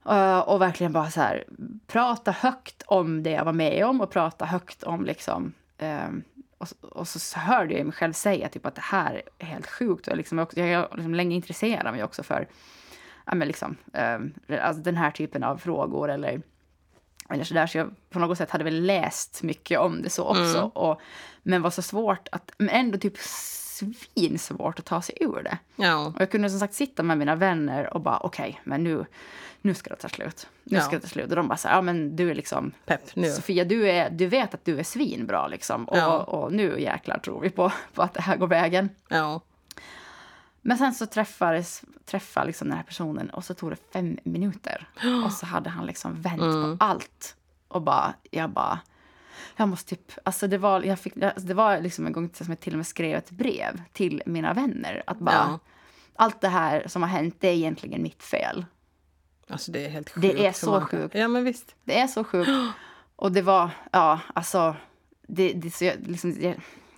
eh, och verkligen bara så här prata högt om det jag var med om och prata högt om liksom ehm, och, och så hörde jag mig själv säga typ att det här är helt sjukt. Och liksom jag, liksom, jag, har liksom länge intresserat mig också för ja, men liksom, ehm, alltså den här typen av frågor eller, eller så där. Så jag på något sätt hade väl läst mycket om det så också. Och, men var så svårt att, men ändå typ svinsvårt att ta sig ur det. Ja. Och jag kunde som sagt sitta med mina vänner och bara okej, men nu, nu ska det ta slut. Nu ska Ja. det ta slut. Och de bara så här, ja men du är liksom Pepp nu. Sofia, du, är, du vet att du är svinbra liksom. Och, Ja. och nu jäklar tror vi på, på att det här går vägen. Ja. Men sen så träffades, träffade liksom den här personen och så tog det fem minuter. Och så hade han liksom vänt Mm. på allt. Och bara, jag bara, jag måste typ, alltså det var, jag fick, alltså det var liksom en gång som jag till och med skrev ett brev till mina vänner. Att bara, Ja. allt det här som har hänt, det är egentligen mitt fel. Alltså det är helt sjukt. Det är så sjukt. Ja men visst. Det är så sjukt. Och det var, ja, alltså, det, det, så jag, liksom, det,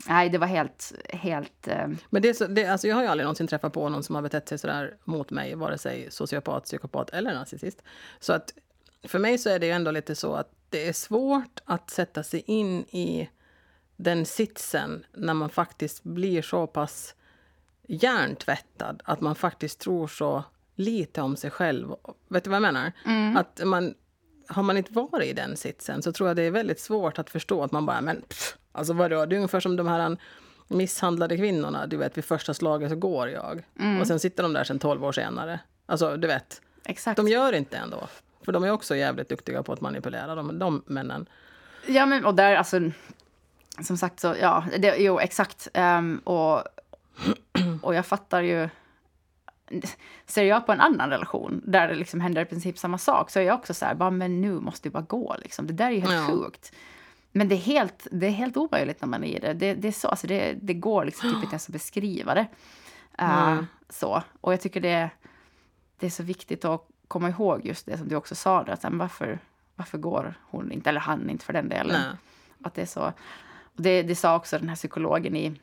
nej, det var helt, helt, eh, Men det det, alltså jag har ju aldrig någonsin träffat på någon som har betett sig sådär mot mig, vare sig sociopat, psykopat eller narcissist. Så att för mig så är det ju ändå lite så att det är svårt att sätta sig in i den sitsen när man faktiskt blir så pass hjärntvättad att man faktiskt tror så lite om sig själv. Vet du vad jag menar? Att man, har man inte varit i den sitsen så tror jag det är väldigt svårt att förstå att man bara, men pff, alltså vadå, det är ungefär som de här misshandlade kvinnorna, du vet vid första slaget så går jag. Och sen sitter de där sen 12 år senare. Alltså du vet, exakt. de gör inte ändå. För de är också jävligt duktiga på att manipulera, de, de männen. Ja, men och där alltså, som sagt så, ja, det, jo exakt. Ehm, och, och jag fattar ju, ser jag på en annan relation där det liksom händer i princip samma sak så är jag också så här, bara, men nu måste det bara gå liksom. Det där är ju helt Ja. sjukt. Men det är helt, det är helt omöjligt när man är i det. Det, det är så, alltså det, det går liksom typ inte ens att beskriva det. Eh, Mm. så. Och jag tycker det, det är så viktigt att komma ihåg just det som du också sa, där, att, men varför, varför går hon inte, eller han inte för den delen. Nej. Att det är så. Och det, det sa också den här psykologen i,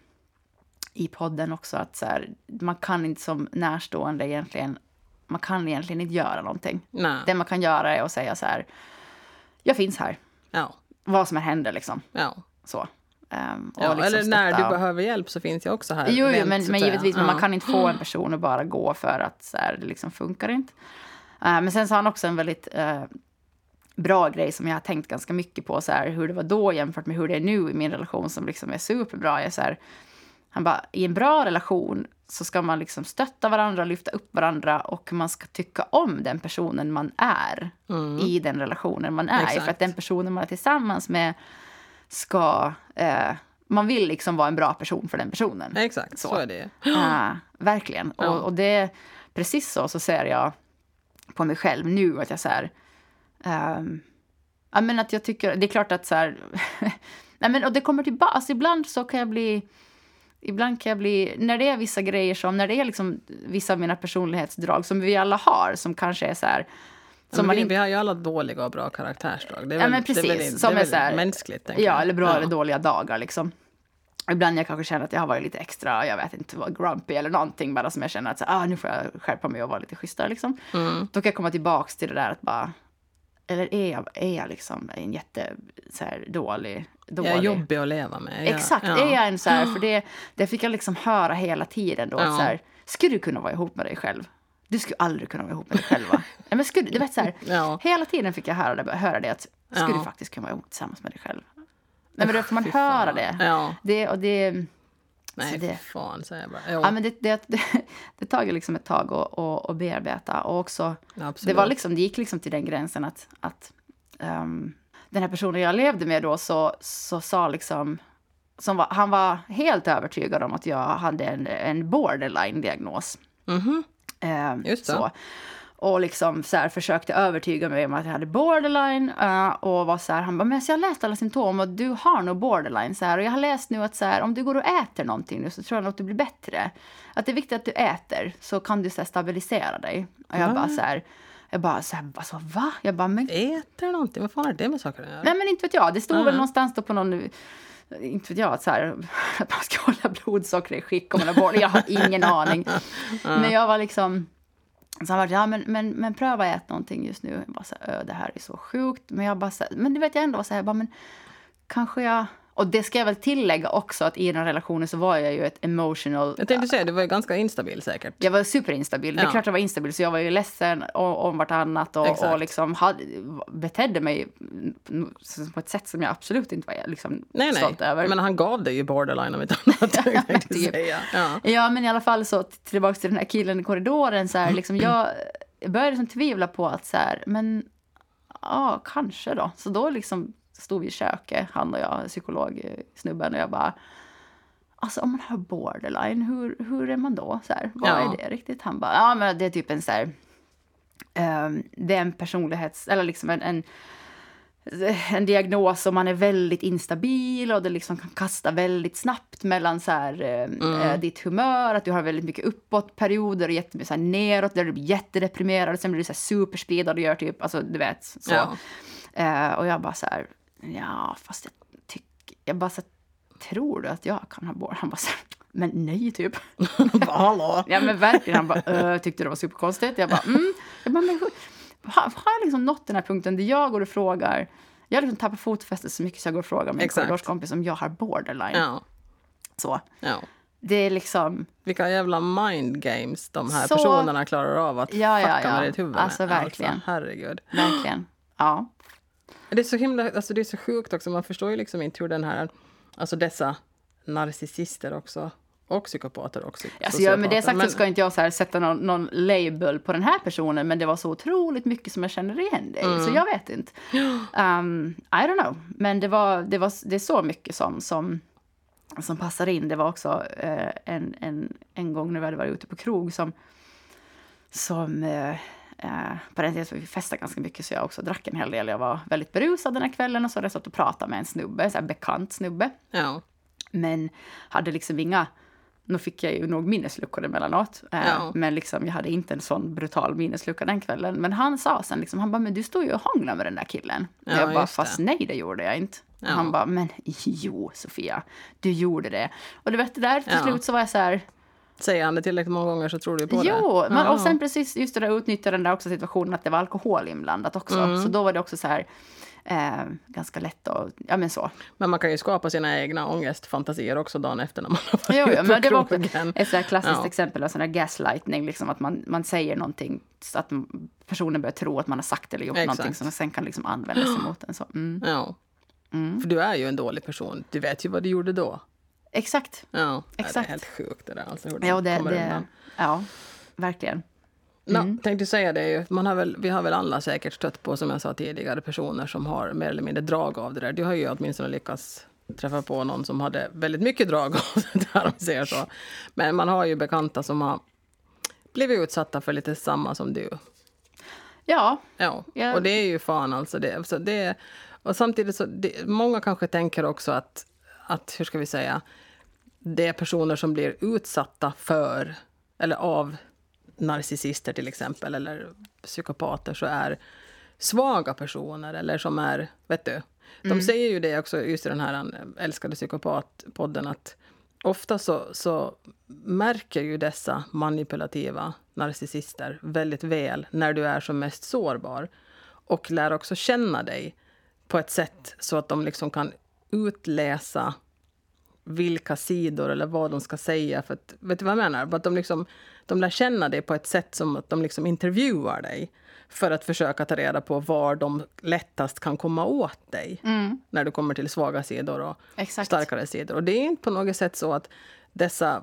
i podden också, att så här, man kan inte som närstående egentligen, man kan egentligen inte göra någonting. Nej. Det man kan göra är att säga så här, jag finns här, Ja. Vad som än händer liksom. ja. Så. Och ja liksom eller när du och- behöver hjälp så finns jag också här. Jo, jo men, men givetvis, men Ja. man kan inte få en person att bara gå för att så här, det liksom funkar inte. Eh, men sen sa han också en väldigt eh, bra grej som jag har tänkt ganska mycket på, så här, hur det var då jämfört med hur det är nu i min relation som liksom är superbra. Jag, så här, han bara, i en bra relation så ska man liksom stötta varandra, lyfta upp varandra och man ska tycka om den personen man är i den relationen man är i. För Mm. Exakt. att den personen man är tillsammans med ska... Eh, man vill liksom vara en bra person för den personen. Exakt, så, Så. är det. Ja, verkligen. Ja. Och, och det, precis så, så ser jag på mig själv nu att jag så här... ehm, ja, men att jag tycker... Det är klart att så här... nej, men, och det kommer tillbaka. Alltså, ibland så kan jag bli... Ibland kan jag bli... När det är vissa grejer som... När det är liksom vissa av mina personlighetsdrag som vi alla har, som kanske är så här... Som Som vi, inte vi har ju alla dåliga och bra karaktärsdrag. Det är Ja, väl, men Det är väl, precis. det Som är så här- mänskligt, Ja, eller bra Ja. eller dåliga dagar liksom. Ibland jag kanske känner att jag har varit lite extra, jag vet inte, grumpy eller någonting bara som jag känner att så, ah, nu får jag skärpa mig och vara lite schysstare liksom. Mm. Då kan jag komma tillbaks till det där att bara, eller är jag, är jag liksom en jätte så här, dålig, dålig. Jag är jobbig att leva med. Jag- Exakt, ja. är jag en så här, för det, det fick jag liksom höra hela tiden då, Ja. att så här, skulle du kunna vara ihop med dig själv? Du skulle aldrig kunna vara ihop med dig själv va? Nej, men skulle, du vet så här, Ja. hela tiden fick jag höra det, höra det att skulle du faktiskt kunna vara ihop tillsammans med dig själv? Nej men då får man höra det. Ja. det och det, Nej, Så det- fan, säger jag bara. Jo, ja, men det, det, det, det tar ju liksom ett tag att, att, att bearbeta. Och också, absolut. det, var liksom, det gick liksom till den gränsen att, att ehm, den här personen jag levde med då så, så sa liksom... Som var, han var helt övertygad om att jag hade en, en borderline-diagnos. Mhm. Eh, Just det. Så. Och liksom så här, försökte övertyga mig om att jag hade borderline. eh, och var så här, han bara, men jag har läst alla symptom och du har nog borderline. Så här, och jag har läst nu att så här, om du går och äter någonting nu så tror jag att du blir bättre. Att det är viktigt att du äter så kan du så här, stabilisera dig. Och jag Va? bara så här, jag bara så här, alltså, va? Jag bara, men Äter någonting? Vad fan har det med saker att göra? Nej men inte vet jag. Det stod väl Mm. någonstans då på någon, inte vet jag, att, så här, att man ska hålla blodsockret i skick om man har bort. Jag har ingen aning. Men jag var liksom, så han var ja men, men, men pröva äta någonting just nu. Jag bara så här, det här är så sjukt. Men jag bara så här, men du vet jag ändå var så här, jag bara, men kanske jag, och det ska jag väl tillägga också att i den relationen så var jag ju ett emotional Jag tänkte säga, du var ju ganska instabil säkert. jag var superinstabil. Det är Ja. klart jag var instabil, så jag var ju ledsen om, om vartannat och, Exakt. och liksom hade, betedde mig på ett sätt som jag absolut inte var liksom Nej, nej. stolt över. Men han gav dig ju borderline om inte annat. Typ. Ja. Ja, men i alla fall så tillbaka till den här killen i korridoren. Så här, liksom, jag började liksom tvivla på att så här, men ja, kanske då. Så då liksom stod vi i köket, han och jag, psykologsnubben, och jag bara Alltså om man har borderline, hur, hur är man då? Så här, vad Ja. är det riktigt? Han bara, ja men det är typ en så här, ehm, det är en personlighets, eller liksom en, en en diagnos och man är väldigt instabil och det liksom kan kasta väldigt snabbt mellan så här, eh, eh, ditt humör, att du har väldigt mycket uppåtperioder och jättemycket så här neråt där du blir jättedeprimerad och sen blir du så superspeedad och gör typ, alltså du vet så. Ja. Eh, och jag bara så här, ja fast jag tycker, jag bara så tror du att jag kan ha bord? Han bara så men nej typ. Hallå? Ja men verkligen, han bara, "Ö", tyckte det var superkonstigt. Jag bara, mm. Jag bara, men har, har jag liksom nått den här punkten där jag går och frågar, jag har liksom tappat fotfästet så mycket så jag går och frågar min korridorskompis om jag har borderline. Ja. Så. ja. Det är liksom, Vilka jävla mind games de här Så- personerna klarar av att Ja, ja, fucka ja. med ditt huvud Alltså, med. verkligen. herregud. verkligen, ja. Det är så himla, alltså det är så sjukt också, man förstår ju liksom inte hur den här, alltså dessa narcissister också, och psykopater också. Alltså, ja, med det sagt så ska inte jag så här sätta någon, någon label på den här personen, men det var så otroligt mycket som jag känner igen dig. Mm. Så jag vet inte. Um, I don't know. Men det, var, det, var, det är så mycket som, som, som passar in. Det var också eh, en, en, en gång när vi hade varit ute på krog som, som eh, eh, på den tiden så vi festade ganska mycket så jag också drack en hel del. Jag var väldigt berusad den här kvällen och så hade jag satt och pratat med en snubbe, så här bekant snubbe. Ja, Men hade liksom inga... Nu fick jag ju nog minnesluckor emellanåt. Eh, Ja. Men liksom, jag hade inte en sån brutal minneslucka den kvällen. Men han sa sen, liksom, han bara, men du står ju och hånglar med den där killen. Ja, jag bara, det. fast nej det gjorde jag inte. Ja. Han bara, men jo Sofia, du gjorde det. Och du vet, det där till Ja. slut så var jag så här, säger han det tillräckligt många gånger så tror du på det. Jo, men, Ja. och sen precis just det där utnyttja den där också situationen att det var alkohol inblandat också. Mm. Så då var det också så här, eh, ganska lätt att, ja men så. Men man kan ju skapa sina egna ångestfantasier också dagen efter när man har varit Jo, jo, men det var också ett så klassiskt Ja. exempel av sån här gaslightning, liksom att man, man säger någonting så att personen börjar tro att man har sagt eller gjort Exakt. någonting som sen kan liksom användas emot en. Så, mm. Ja. Mm. För du är ju en dålig person. Du vet ju vad du gjorde då. Exakt. Ja, Nej, det Exakt. är helt sjukt det där. Alltså, hur Ja, det, kommer det, undan. ja, verkligen. No, tänkte säga det ju. Man har väl, vi har väl alla säkert stött på, som jag sa tidigare, personer som har mer eller mindre drag av det där. Du har ju åtminstone lyckats träffa på någon som hade väldigt mycket drag av det där, om vi säger så. Men man har ju bekanta som har blivit utsatta för lite samma som du. Ja. Ja, och det är ju fan alltså. Det, så det, och samtidigt så, det, många kanske tänker också att, att, hur ska vi säga, det är personer som blir utsatta för, eller av narcissister till exempel, eller psykopater, så är svaga personer, eller som är, vet du, de säger ju det också just i den här eh, älskade psykopatpodden, att ofta så, så märker ju dessa manipulativa narcissister väldigt väl när du är som mest sårbar. Och lär också känna dig på ett sätt så att de liksom kan utläsa vilka sidor eller vad de ska säga. För att, vet du vad jag menar? För Att de, liksom, de lär känna dig på ett sätt som att de liksom intervjuar dig för att försöka ta reda på var de lättast kan komma åt dig när du kommer till svaga sidor och Exakt. starkare sidor. Och det är inte på något sätt så att dessa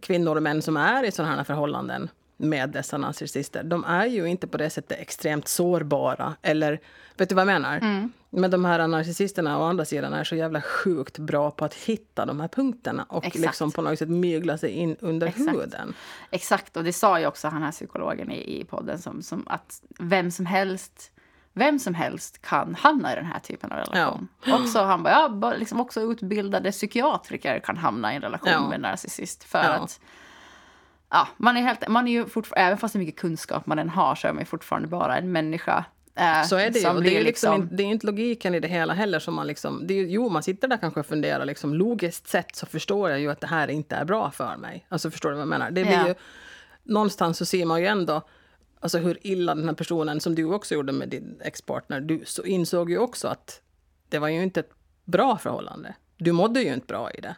kvinnor och män som är i sådana här förhållanden med dessa narcissister, de är ju inte på det sättet extremt sårbara. Eller, vet du vad jag menar? Mm. Men de här narcissisterna å andra sidan är så jävla sjukt bra på att hitta de här punkterna och Exakt. liksom på något sätt mygla sig in under Exakt. huden. Exakt, och det sa ju också han här psykologen i, i podden som, som att vem som helst vem som helst kan hamna i den här typen av relation. Också, han bara, ja, liksom också utbildade psykiatriker kan hamna i en relation Ja. med en narcissist. För Ja. att ja, man är, helt, man är ju fortfarande, även fast hur mycket kunskap man än har så är man ju fortfarande bara en människa. eh, Så är det ju. Och det är, ju liksom, liksom- inte- det är inte logiken i det hela heller. Som man liksom, det är, jo, man sitter där kanske och funderar. Liksom, logiskt sett så förstår jag ju att det här inte är bra för mig. Alltså förstår du vad jag menar? Det blir Ja. ju, någonstans så ser man ju ändå alltså, hur illa den här personen, som du också gjorde med din ex-partner, du så insåg ju också att det var ju inte ett bra förhållande. Du mådde ju inte bra i det.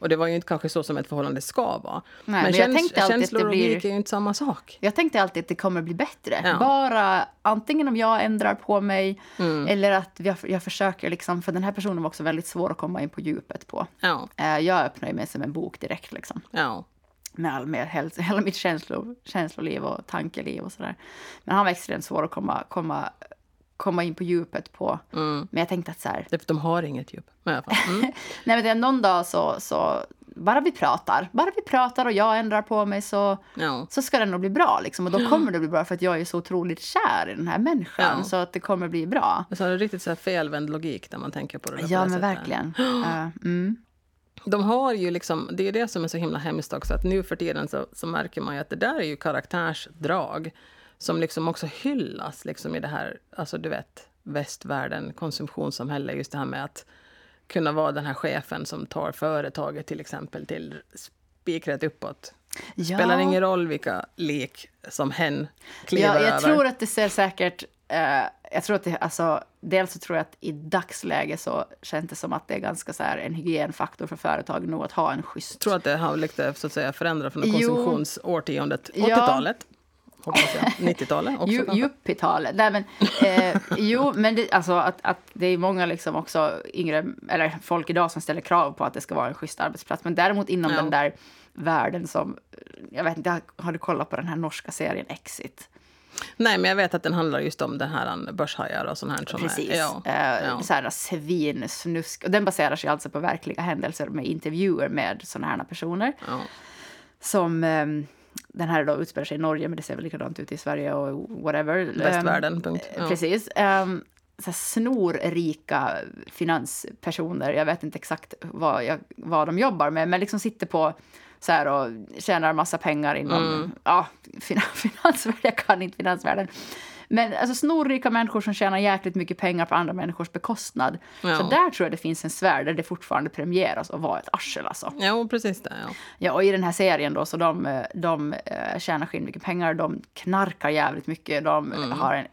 Och det var ju inte kanske så som ett förhållande ska vara. Nej, men jag det känslor och blir- logik är ju inte samma sak. Jag tänkte alltid att det kommer bli bättre. Ja. Bara antingen om jag ändrar på mig Mm. eller att jag, jag försöker liksom, för den här personen var också väldigt svår att komma in på djupet på. Ja, Eh, Jag öppnar mig som en bok direkt liksom. ja. Med all, med häls- hela mitt känslo, känsloliv och tankeliv och sådär. Men han var extremt svår att komma, komma, komma in på djupet på. Mm. Men jag tänkte att så här, Det de har inget djup. Men. Mm. nej men det är någon dag så, så, bara vi pratar, bara vi pratar och jag ändrar på mig så, Ja. så ska det nog bli bra. Liksom. Och då kommer det bli bra för att jag är så otroligt kär i den här människan. Ja. Så att det kommer bli bra. Så det är riktigt så här felvänd logik när man tänker på det där Ja, det men sättet. verkligen. Eh, mm. De har ju liksom, det är det som är så himla hemskt också, att nu för tiden så, så märker man ju att det där är ju karaktärsdrag som liksom också hyllas liksom i det här, alltså du vet, västvärlden, konsumtionssamhälle, just det här med att kunna vara den här chefen som tar företaget till exempel till spikrätt uppåt. Ja. Spelar ingen roll vilka lik som hen kliver Ja, jag över. tror att det ser säkert... Eh, jag tror att det, alltså, dels så tror jag att i dagsläge så känns det som att det är ganska så här en hygienfaktor för företag nog att ha en schysst... Jag tror att det har lite, så att säga, förändrat från konsumtionsårtiondet. Ja. 80-talet, hoppas jag. 90-talet också Ju- kanske. Yuppie-talet. Nej, men, eh, jo, men det, alltså att, att det är många liksom också yngre, eller folk idag som ställer krav på att det ska vara en schysst arbetsplats. Men däremot inom Ja. den där världen som, jag vet inte, har du kollat på den här norska serien Exit? Nej, men jag vet att den handlar just om den här börshajar och sånt här. Som Precis. Är, ja, Eh, ja. Så här svinsnusk. Och den baserar sig alltså på verkliga händelser med intervjuer med såna här personer. ja. Som ehm, den här då utspelar sig i Norge, men det ser väl likadant ut i Sverige och whatever. Ehm, Västvärlden, punkt. Ja. Precis. Um, så snorrika finanspersoner, jag vet inte exakt vad, jag, vad de jobbar med, men liksom sitter på så här och tjänar massa pengar inom Mm. ja, fin- finansvärlden. Jag kan inte finansvärlden. Men alltså snorrika människor som tjänar jäkligt mycket pengar på andra människors bekostnad. Ja. Så där tror jag det finns en sfär där det fortfarande premieras att vara ett arsel alltså. Jo, precis det. Ja. Ja, och i den här serien då, så de, de eh, tjänar mycket pengar, de knarkar jävligt mycket, de Mm. har en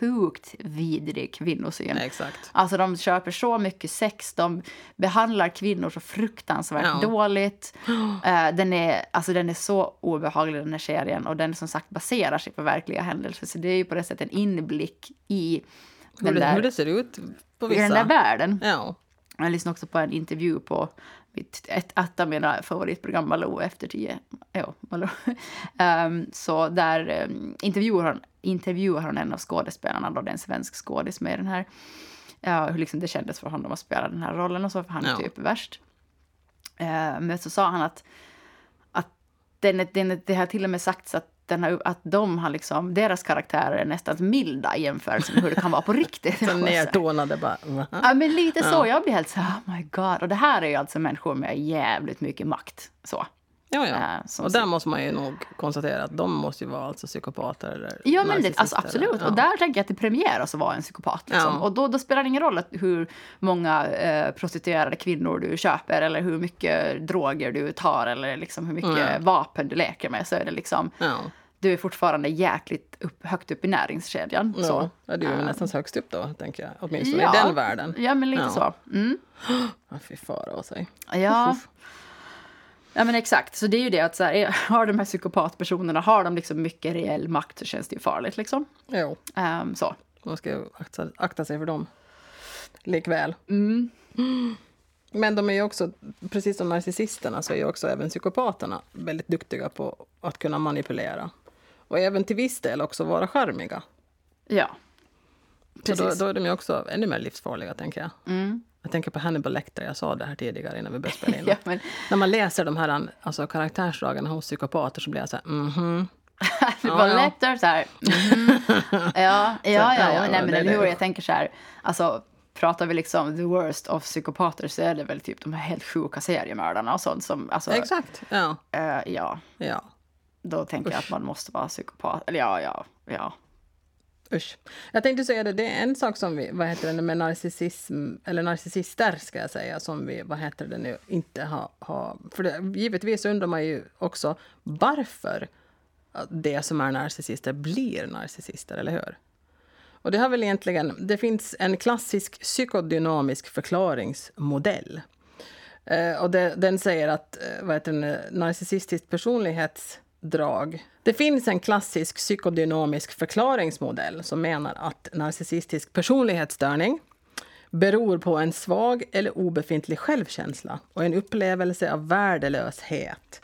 sjukt vidrig kvinnosyn. Exakt. Alltså de köper så mycket sex, de behandlar kvinnor så fruktansvärt Ja. dåligt. Eh, den, är, alltså den är så obehaglig den här serien och den som sagt baserar sig på verkliga händelser. Så det är ju på det sättet en inblick i Hur den, det, där, hur det ser ut på i vissa... den där världen. Ja. Jag lyssnade också på en intervju på mitt, ett, ett av mina favoritprogram, Malou efter tio. Ja, Malou. um, så där um, intervjuar, hon, intervjuar hon en av skådespelarna, då det är en svensk skådis med den här, ja, hur liksom det kändes för honom att spela den här rollen och så, för han är Ja. typ värst. Uh, men så sa han att, att den, den, det har till och med sagts att den att de har liksom, deras karaktärer är nästan milda i jämförelse med hur det kan vara på riktigt. Så nedtonade bara. Ja, men lite så. Ja. Jag blir helt så oh my god. Och det här är ju alltså människor med jävligt mycket makt. Så. Ja, ja. Ja, som och där måste man ju nog konstatera att de måste ju vara alltså psykopater eller Ja, men det, alltså, absolut. eller- Och där tänker jag att det premieras att vara en psykopat. Liksom. Ja. Och då, då spelar det ingen roll att hur många eh, prostituerade kvinnor du köper eller hur mycket droger du tar eller liksom hur mycket Mm. vapen du leker med. Så är det liksom, Ja, du är fortfarande jäkligt upp, högt upp i näringskedjan. ja. Så. ja det är Ja. nästan högst upp då, tänker jag. Åtminstone Ja. i den världen. Ja, men lite Ja. så. Mm. Ja, fy fara av sig. Ja. Ja men exakt, så det är ju det att så här, är- har de här psykopatpersonerna, har de liksom mycket reell makt så känns det ju farligt liksom. Jo, Ehm, så. man ska ju akta, akta sig för dem. Likväl. Mm. Men de är ju också, precis som narcissisterna, så är ju också även psykopaterna väldigt duktiga på att kunna manipulera. Och även till viss del också vara charmiga. Ja. Så då, Precis. då är de ju också ännu mer livsfarliga, tänker jag. Mm. Jag tänker på Hannibal Lecter, jag sa det här tidigare innan vi började spela in. Ja, men, När man läser de här alltså, karaktärsdragen hos psykopater så blir jag så här, mhm. Ja, var ja. lättare så här. mhm. Ja, ja, ja, ja. Nej, men eller hur? Jag tänker så här, alltså pratar vi liksom the worst of psykopater så är det väl typ de här helt sjuka seriemördarna och sånt som, alltså, Exakt, ja. eh, ja, ja. då tänker jag att man måste vara psykopat. Eller ja, ja, ja. Usch. Jag tänkte säga det, det är en sak som vi, vad heter det, med narcissism, eller narcissister ska jag säga, som vi, vad heter det nu, inte har, Ha, för det, givetvis undrar man ju också varför det som är narcissister blir narcissister, eller hur? Och det har väl egentligen, det finns en klassisk psykodynamisk förklaringsmodell. Eh, och det, den säger att eh, vad heter det, narcissistiskt drag. Det finns en klassisk psykodynamisk förklaringsmodell som menar att narcissistisk personlighetsstörning beror på en svag eller obefintlig självkänsla och en upplevelse av värdelöshet.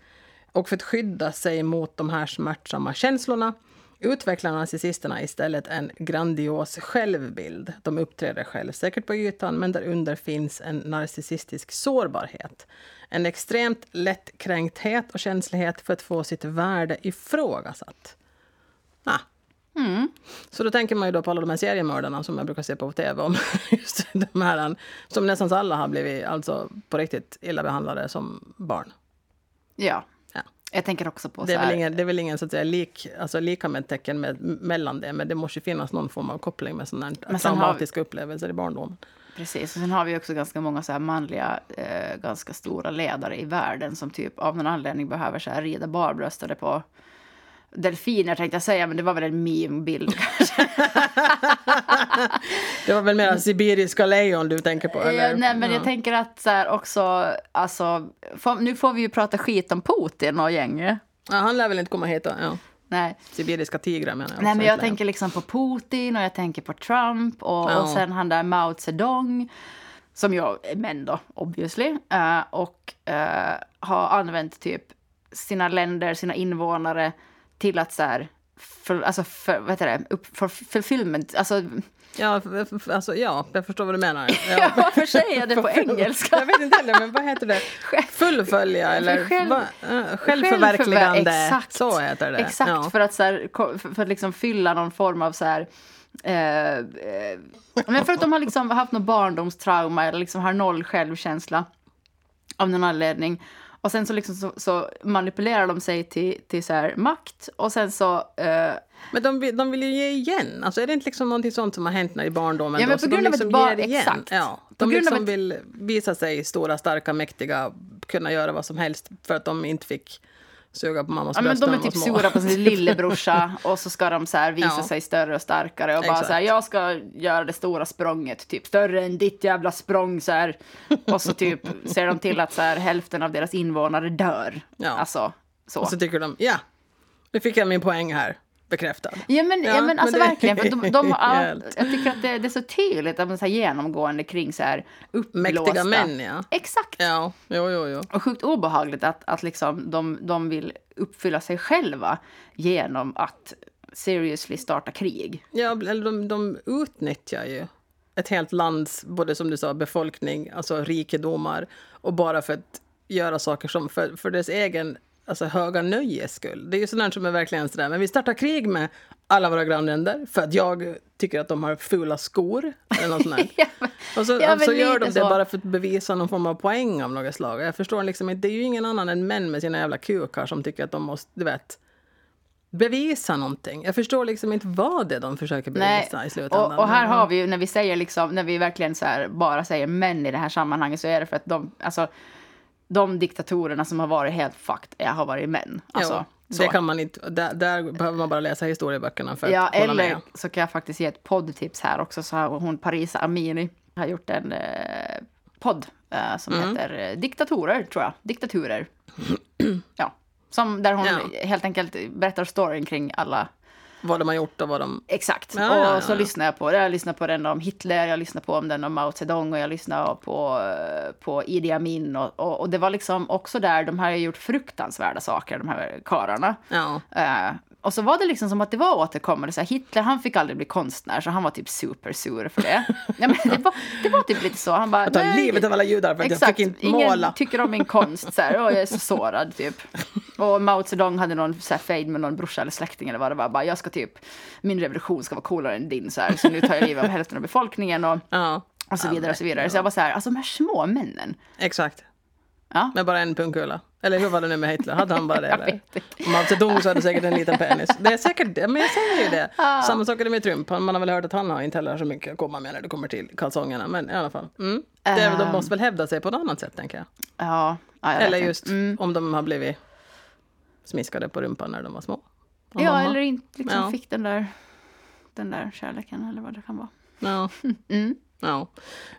Och för att skydda sig mot de här smärtsamma känslorna utvecklar narcissisterna istället en grandios självbild. De uppträder självsäkert på ytan, men därunder finns en narcissistisk sårbarhet. En extremt lättkränkthet och känslighet för att få sitt värde ifrågasatt. Ah. Så då tänker man ju då på alla de här seriemördarna som jag brukar se på tv om. Just de här, som nästan alla har blivit alltså, på riktigt illa behandlade som barn. Ja. Ja. Jag tänker också på Det är här, ingen, det är väl ingen så att säga, lik, alltså, lika med mellan det, men det måste ju finnas någon form av koppling med sådana här har vi- traumatiska upplevelser i barndomen. Precis, och sen har vi också ganska många så här manliga, eh, ganska stora ledare i världen som typ av någon anledning behöver så här rida barbröstade på delfiner tänkte jag säga, men det var väl en meme-bild kanske. Det var väl mer sibiriska lejon du tänker på? Eller? Ja, nej, men Ja. jag tänker att så här också, alltså, nu får vi ju prata skit om Putin och gänget. Ja, han lär väl inte komma hit då? Ja. Nej. Sibiriska tigrar menar jag. Nej, men jag lejon. tänker liksom på Putin och jag tänker på Trump och, Ja. och sen han där Mao Zedong som jag är män då, obviously, eh, och eh, har använt typ sina länder, sina invånare till att så här, för, alltså för, vad heter det, upp, för fulfillment, alltså Ja, alltså, ja, jag förstår vad du menar. ja. varför säger jag det på engelska? Jag vet inte heller, men vad heter det? Fullfölja eller själv- va? Självförverkligande. Självförver- exakt. Så heter det. Exakt, Ja. för att, så här, för att liksom fylla någon form av så här... Eh, eh, men för att de har liksom haft något barndomstrauma eller liksom har noll självkänsla av någon anledning. Och sen så, liksom så, så manipulerar de sig till, till så här makt och sen så... Eh, Men de, de vill ju ge igen. Alltså är det inte liksom sånt som har hänt när i barndomen? Ja, men på grund av ett liksom barn- ger igen. exakt. Ja, På de av liksom ett- vill visa sig stora, starka, mäktiga, kunna göra vad som helst för att de inte fick suga på mammas ja, men bröst de är typ sura på sin lillebrorsa och så ska de så här visa Ja. sig större och starkare och bara Exakt. så här, jag ska göra det stora språnget, typ större än ditt jävla språng så här. Och så typ ser de till att så här, hälften av deras invånare dör. Ja. Alltså, så. Och så tycker de, ja, nu fick jag min poäng här. Bekräftad. Ja men, ja, Ja, men alltså men det- verkligen. För de, de, har- Helt. jag tycker att det, det är så tydligt att man så här genomgående kring så här uppblåsta... Mäktiga män, ja. Exakt. Ja, jo, jo, jo. Och sjukt obehagligt att, att liksom de, de vill uppfylla sig själva genom att seriously starta krig. Ja, eller de, de utnyttjar ju ett helt lands, både som du sa, befolkning, alltså rikedomar, och bara för att göra saker som för, för dess egen alltså, höga nöjes skull. Det är ju sådant som är verkligen sådär, men vi startar krig med alla våra grannländer för att jag tycker att de har fula skor eller något sånt. Ja, men- Och så, Ja, och så gör de det så. bara för att bevisa någon form av poäng av något slag. Jag förstår liksom inte, det är ju ingen annan än män med sina jävla kukar som tycker att de måste, du vet, bevisa någonting. Jag förstår liksom inte vad det är de försöker Nej, bevisa i slutändan. och, och här har vi ju, när vi säger liksom, när vi verkligen så bara säger män i det här sammanhanget så är det för att de, alltså, de diktatorerna som har varit helt fucked är, har varit män. Alltså, jo, så. det kan man inte, där, där behöver man bara läsa historieböckerna för att Ja, hålla eller med. så kan jag faktiskt ge ett poddtips här också. Så har hon Parisa Amiri har gjort en eh, podd eh, som Mm. heter eh, Diktatorer, tror jag. Diktaturer. ja. Som, där hon Ja. helt enkelt berättar storyn kring alla Vad de har gjort och vad de... Exakt. Ja, och ja, ja, så ja. lyssnar jag på det. Jag lyssnar på den om Hitler, jag lyssnar på den om Mao Zedong och jag lyssnar på, på Idi Amin. Och, och, och det var liksom också där, de har gjort fruktansvärda saker, de här karlarna. Ja, Eh, och så var det liksom som att det var återkommande. Så här, Hitler han fick aldrig bli konstnär, så han var typ supersur för det. ja, men det, var, det var typ lite så. Han bara, jag tar "Nej, livet av alla judar för att jag Exakt, fick inte ingen måla. tycker om min konst. Så här, och jag är så sårad typ. Och Mao Zedong hade någon så här, fejd med någon brorsa eller släkting eller vad det var. Bara, jag ska typ, min revolution ska vara coolare än din. Så, här, så nu tar jag livet av hälften av befolkningen och, Ja, och så vidare. och så vidare. Så jag var så här, alltså de här små männen. exakt. Ja. Med bara en pungkula. Eller hur var det nu med Hitler? Hade han bara det? Eller? Om Mao Zedong så hade säkert en liten penis. Det är säkert det, men jag säger ju det. Samma sak är det med Trump. Man har väl hört att han har inte heller så mycket att komma med när det kommer till kalsongerna. Men i alla fall. Mm. Det, är- de Ehm. måste väl hävda sig på något annat sätt, tänker jag. Ja, ja, jag Eller just Mm. om de har blivit smiskade på rumpan när de var små. Ja, har- eller inte liksom Ja. fick den där, den där kärleken eller vad det kan vara. Ja. Mm. Ja.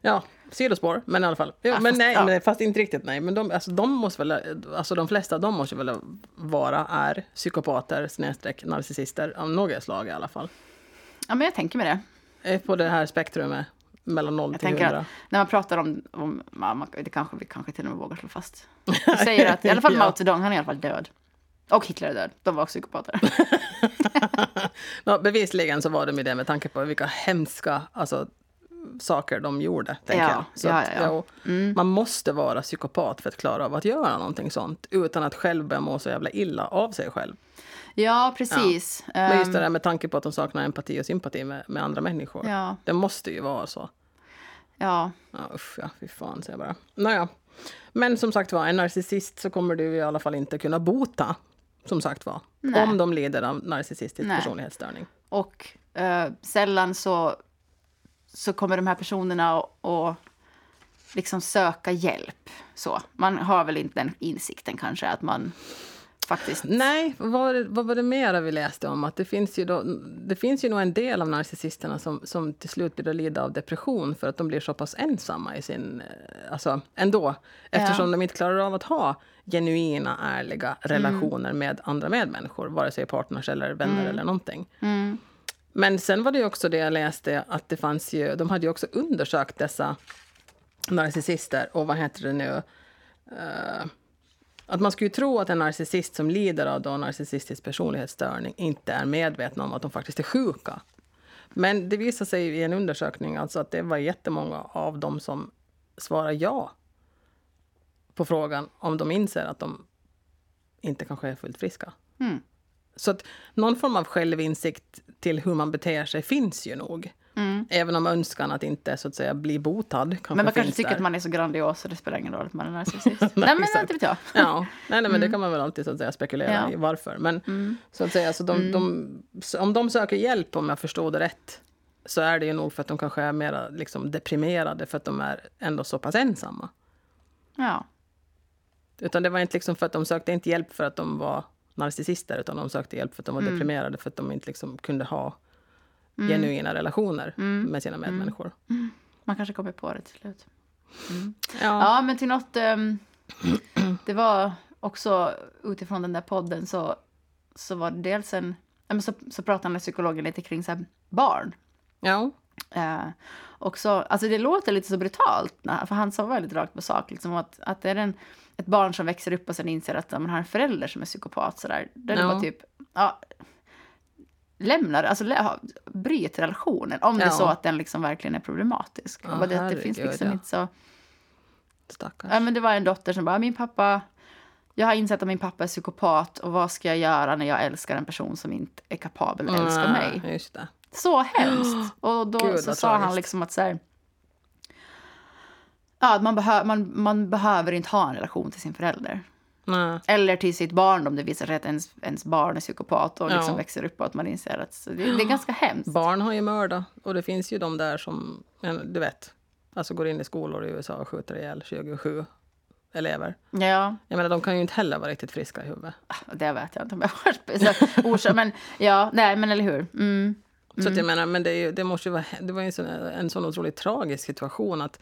ja, sidospår, men i alla fall. Jo, Ja, men fast- nej, ja. men fast inte riktigt nej. Men de, alltså, de måste väl, alltså de flesta de måste väl vara, är psykopater, snedstreck, narcissister av något slag i alla fall. Ja, men jag tänker med det. Eh, På det här spektrumet mellan 0 Jag till tänker 100. att när man pratar om, om man, det kanske vi kanske till och med vågar slå fast. Vi säger att i alla fall Ja. Mao Zedong, han är i alla fall död. Och Hitler är död. De var också psykopater. Ja, bevisligen så var de ju det med tanke på vilka hemska alltså, saker de gjorde. Tänker Ja, jag. Så ja, att, ja, ja. Mm. Man måste vara psykopat för att klara av att göra någonting sånt utan att själv börja må så jävla illa av sig själv. Ja, precis. Men just Ehm, det där med tanke på att de saknar empati och sympati med, med andra människor. Det måste ju vara så. ja. Ja, usch, ja, fy fan, säger jag bara. Nåja. Men som sagt var, en narcissist så kommer du i alla fall inte kunna bota. Som sagt var. Om de lider av narcissistisk Nej. personlighetsstörning. Och eh, sällan så, så kommer de här personerna att liksom söka hjälp. Så. Man har väl inte den insikten kanske att man faktiskt... Nej, vad var, det, vad var det mera vi läste om? Att det finns ju, då, det finns ju nog en del av narcissisterna som, som till slut blir lida av depression för att de blir så pass ensamma i sin... eh, Alltså ändå. Eftersom de inte klarar av att ha genuina, ärliga relationer med andra medmänniskor. Vare sig partners eller vänner eller någonting. Mm. Men sen var det också det jag läste att det fanns ju... De hade ju också undersökt dessa narcissister och vad heter det nu? Eh, att man skulle ju tro att en narcissist som lider av då narcissistisk personlighetsstörning inte är medvetna om att de faktiskt är sjuka. Men det visar sig i en undersökning alltså att det var jättemånga av dem som svarar ja på frågan om de inser att de inte kanske är fullt friska. Mm. Så att någon form av självinsikt till hur man beter sig finns ju nog. Mm. Även om önskan att inte så att säga bli botad kanske Men man kanske tycker där. att man är så grandios så det spelar ingen roll att man är narcissist. Nej, nej, men inte vet jag. Ja, nej, nej, men det kan man väl alltid så att säga spekulera Ja. i varför. Men Mm. så att säga, så de, de, så om de söker hjälp, om jag förstår det rätt, så är det ju nog för att de kanske är mer liksom, deprimerade för att de är ändå så pass ensamma. Ja. Utan det var inte liksom för att de sökte inte hjälp för att de var narcissister, utan de sökte hjälp för att de var deprimerade för att de inte liksom kunde ha genuina relationer med sina medmänniskor. Man kanske kommer på det till slut. Ja. Ja, men till något... ehm, det var också utifrån den där podden så, så var det dels en... så, så pratade psykologen lite kring så barn. Ja. Eh, och så, alltså det låter lite så brutalt, för han sa väldigt rakt på sak, liksom att, att det är en, ett barn som växer upp och sen inser att man har en förälder som är psykopat. Så där. Då är det Ja. bara typ, ja, lämnar, alltså lä, bryt relationen. Om det är Ja. så att den liksom verkligen är problematisk. Ja, och det, att det finns liksom ja. inte så... Stackars. Ja, men det var en dotter som bara, min pappa, jag har insett att min pappa är psykopat och vad ska jag göra när jag älskar en person som inte är kapabel att älska Ja, mig? Så hemskt. Och då Gud, så sa han liksom att så här, ja, man, behö, man, man behöver inte ha en relation till sin förälder. Nej. Eller till sitt barn om det visar sig att ens, ens barn är psykopat och liksom Ja. växer upp och att man inser att det, det är ganska hemskt. Barn har ju mördat och det finns ju de där som, du vet, alltså går in i skolor i USA och skjuter ihjäl 27 elever. Ja, Jag menar, de kan ju inte heller vara riktigt friska i huvudet. det vet jag inte om jag har orsak. Men ja, nej, men eller hur. Mm. Så att jag menar, men det, det måste ju vara, det var en sån, en sån otroligt tragisk situation att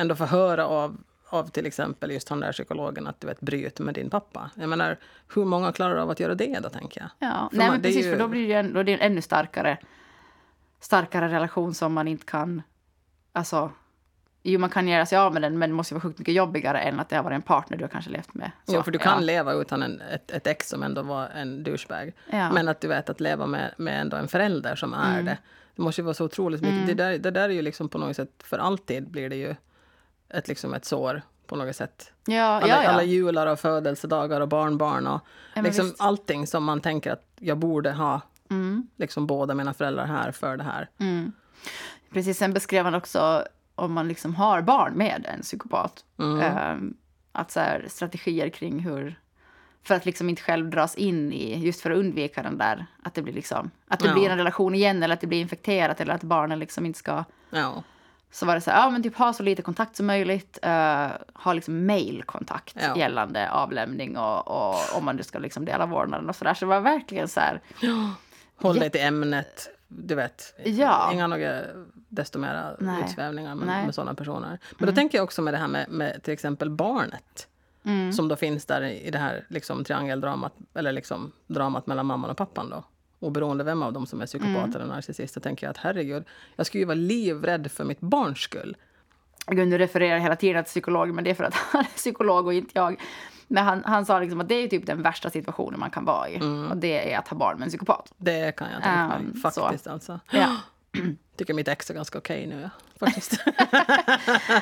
ändå få höra av, av till exempel just han där psykologen att du vet, bryt med din pappa. Jag menar, hur många klarar av att göra det då, tänker jag? Ja, För nej man- men är precis, ju- för då blir det, en, då är det en ännu starkare, starkare relation som man inte kan... Alltså, jo, man kan göra sig av med den, men det måste vara sjukt mycket jobbigare än att det har varit en partner du har kanske levt med. Så, Jo, för du kan ja. leva utan en, ett, ett ex som ändå var en douchebag. Ja. Men att du vet att leva med, med ändå en förälder som är Mm. det. Det måste ju vara så otroligt mycket. Det, där, det där är ju liksom på något sätt, för alltid blir det ju ett, liksom ett sår på något sätt. Ja, Alla, ja, ja. alla jular och födelsedagar och barnbarn och men liksom visst. allting som man tänker att jag borde ha Mm. liksom båda mina föräldrar här för det här. Precis, sen beskrev han också om man liksom har barn med en psykopat. Mm. ehm, att så här, strategier kring hur... För att liksom inte själv dras in i, just för att undvika den där, att det blir liksom, att det Ja. blir en relation igen eller att det blir infekterat eller att barnen liksom inte ska Ja, så var det så här, ja men typ ha så lite kontakt som möjligt. eh, ha liksom mailkontakt Ja. gällande avlämning och, och om man nu ska liksom dela vårdnaden och sådär. Så det var verkligen så här, håll Ja. dig till ämnet. Du vet, Ja. inga några desto mera Nej. utsvävningar med, Nej. med sådana personer. Men då tänker jag också med det här med, med till exempel barnet. Mm. Som då finns där i i det här liksom, triangeldramat, eller liksom dramat mellan mamman och pappan då. Oberoende vem av dem som är psykopat Mm. eller narcissist, så tänker jag att herregud, jag skulle ju vara livrädd för mitt barns skull. Gunnar refererar hela tiden till psykolog, men det är för att han är psykolog och inte jag. Men han, han sa liksom att det är typ den värsta situationen man kan vara i. Och det är att ha barn med en psykopat. Det kan jag tänka mig, Um, faktiskt alltså. Ja. Tycker mitt ex är ganska okej nu, ja. faktiskt.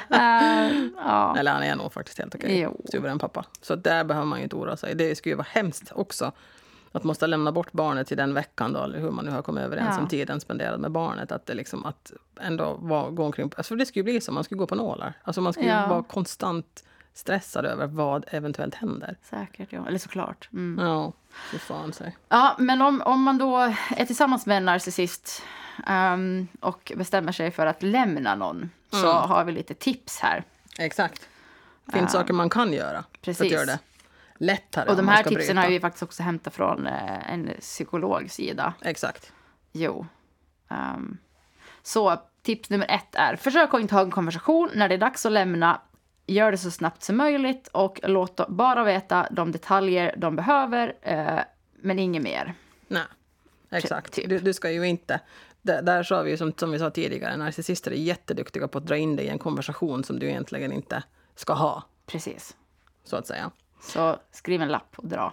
ja. Eller han är nog faktiskt helt okej. Jo. Suverän pappa. Så där behöver man ju inte oroa sig. Det skulle ju vara hemskt också. Att måste lämna bort barnet till den veckan då, eller hur man nu har kommit överens Ja. om tiden spenderad med barnet. Att det liksom, att ändå vara, gå omkring, alltså för det skulle ju bli så, man skulle gå på nålar. Alltså man skulle Ja. vara konstant stressad över vad eventuellt händer. Säkert, ja. Eller såklart. Mm. Ja, fy fan sig. Ja, men om, om man då är tillsammans med en narcissist ehm, och bestämmer sig för att lämna någon så Mm. har vi lite tips här. Exakt. Det finns saker man kan göra för att precis. göra det lättare. Och de här tipsen bryta. har vi faktiskt också hämtat från eh, en psykologs sida. Exakt. Jo. Ehm, så tips nummer ett är försök att inte ha en konversation när det är dags att lämna. Gör det så snabbt som möjligt och låt bara veta de detaljer de behöver, eh, men inget mer. Nej, exakt. typ. Du, du ska ju inte... Där, där sa vi ju som, som vi sa tidigare, narcissister är jätteduktiga på att dra in dig i en konversation som du egentligen inte ska ha, Precis. så att säga. Så skriv en lapp och dra.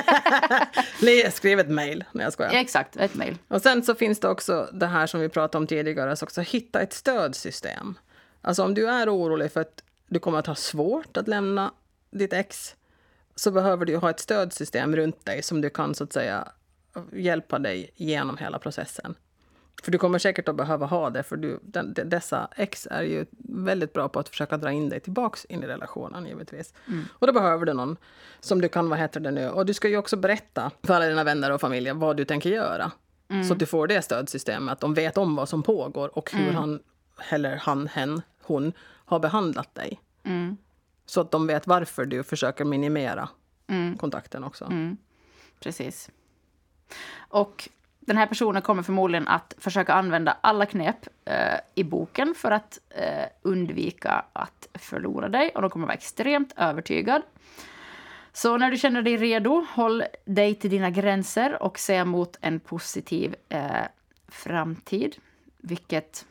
Le, skriv ett mejl. Nej, jag skojar. Exakt, ett mejl. Och sen så finns det också det här som vi pratade om tidigare, alltså också hitta ett stödsystem. Alltså om du är orolig för att du kommer att ha svårt att lämna ditt ex, så behöver du ha ett stödsystem runt dig som du kan så att säga hjälpa dig genom hela processen. För du kommer säkert att behöva ha det, för du, den, de- dessa ex är ju väldigt bra på att försöka dra in dig tillbaks in i relationen givetvis. Och då behöver du någon som du kan, vad heter det nu, och du ska ju också berätta för alla dina vänner och familjer vad du tänker göra. Så att du får det stödsystemet, att de vet om vad som pågår och hur han, eller han, hen, hon har behandlat dig. Så att de vet varför du försöker minimera kontakten också. Precis. Och den här personen kommer förmodligen att försöka använda alla knep eh, i boken för att eh, undvika att förlora dig. Och de kommer vara extremt övertygad. Så när du känner dig redo, håll dig till dina gränser och se mot en positiv eh, framtid. Vilket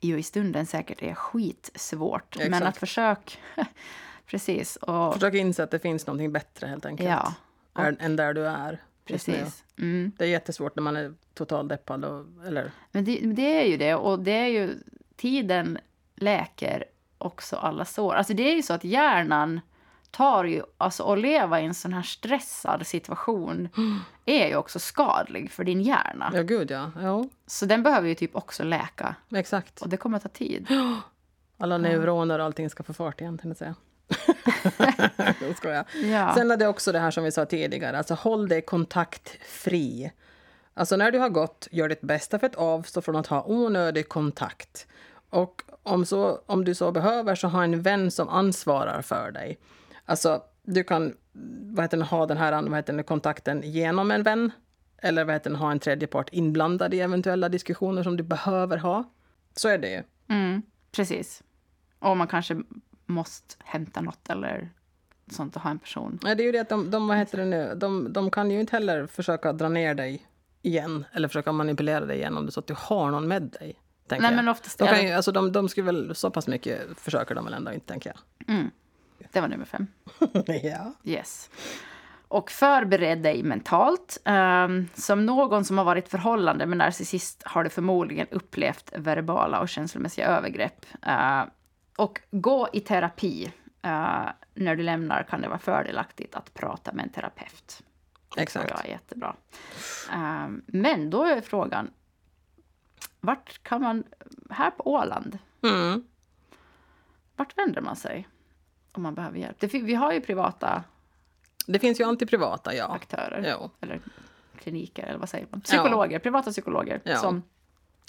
ju i stunden säkert är skitsvårt. Men Exakt. att försök... precis. Och, Försök inse att det finns någonting bättre helt enkelt. Ja. Än, än där du är. Precis. Mm. Det är jättesvårt när man är totaldeppad. Och, eller, Men det, det är ju det. Och det är ju... Tiden läker också alla sår. Alltså det är ju så att hjärnan tar ju... Alltså att leva i en sån här stressad situation är ju också skadlig för din hjärna. ja, gud ja. Jo, Så den behöver ju typ också läka. exakt. Och det kommer att ta tid. Alla neuroner och allting ska få fart igen, tänkte jag säga. Jag. Ja. Sen är det också det här som vi sa tidigare, alltså håll dig kontaktfri. Alltså när du har gått, gör ditt bästa för att avstå från att ha onödig kontakt. Och om, så, om du så behöver så ha en vän som ansvarar för dig. Alltså du kan vad heter det, ha den här vad heter det, kontakten genom en vän. Eller vad heter det, ha en tredje part inblandad i eventuella diskussioner som du behöver ha. Så är det ju. Mm, precis. Och man kanske måste hämta något eller sånt och ha en person. Nej, det är ju det att de, de, vad heter det nu, de, de kan ju inte heller försöka dra ner dig igen eller försöka manipulera dig igen om det så att du har någon med dig. Nej, jag. men oftast de, kan ju, alltså, de, de skulle väl så pass mycket försöker de väl ändå inte, tänker Det var nummer fem. jag. ja. Yes. Och förbered dig mentalt. Ehm, som någon som har varit förhållande med narcissist har du förmodligen upplevt verbala och känslomässiga övergrepp. Eh, och gå i terapi. Eh, när du lämnar kan det vara fördelaktigt att prata med en terapeut. Det tror Exakt. jag är jättebra. Ehm, men då är frågan, vart kan man, här på Åland, Mm. vart vänder man sig om man behöver hjälp? Det, vi har ju privata Det finns ju antiprivata, ja. aktörer. Jo. Eller kliniker, eller vad säger man? Psykologer, privata psykologer Ja. som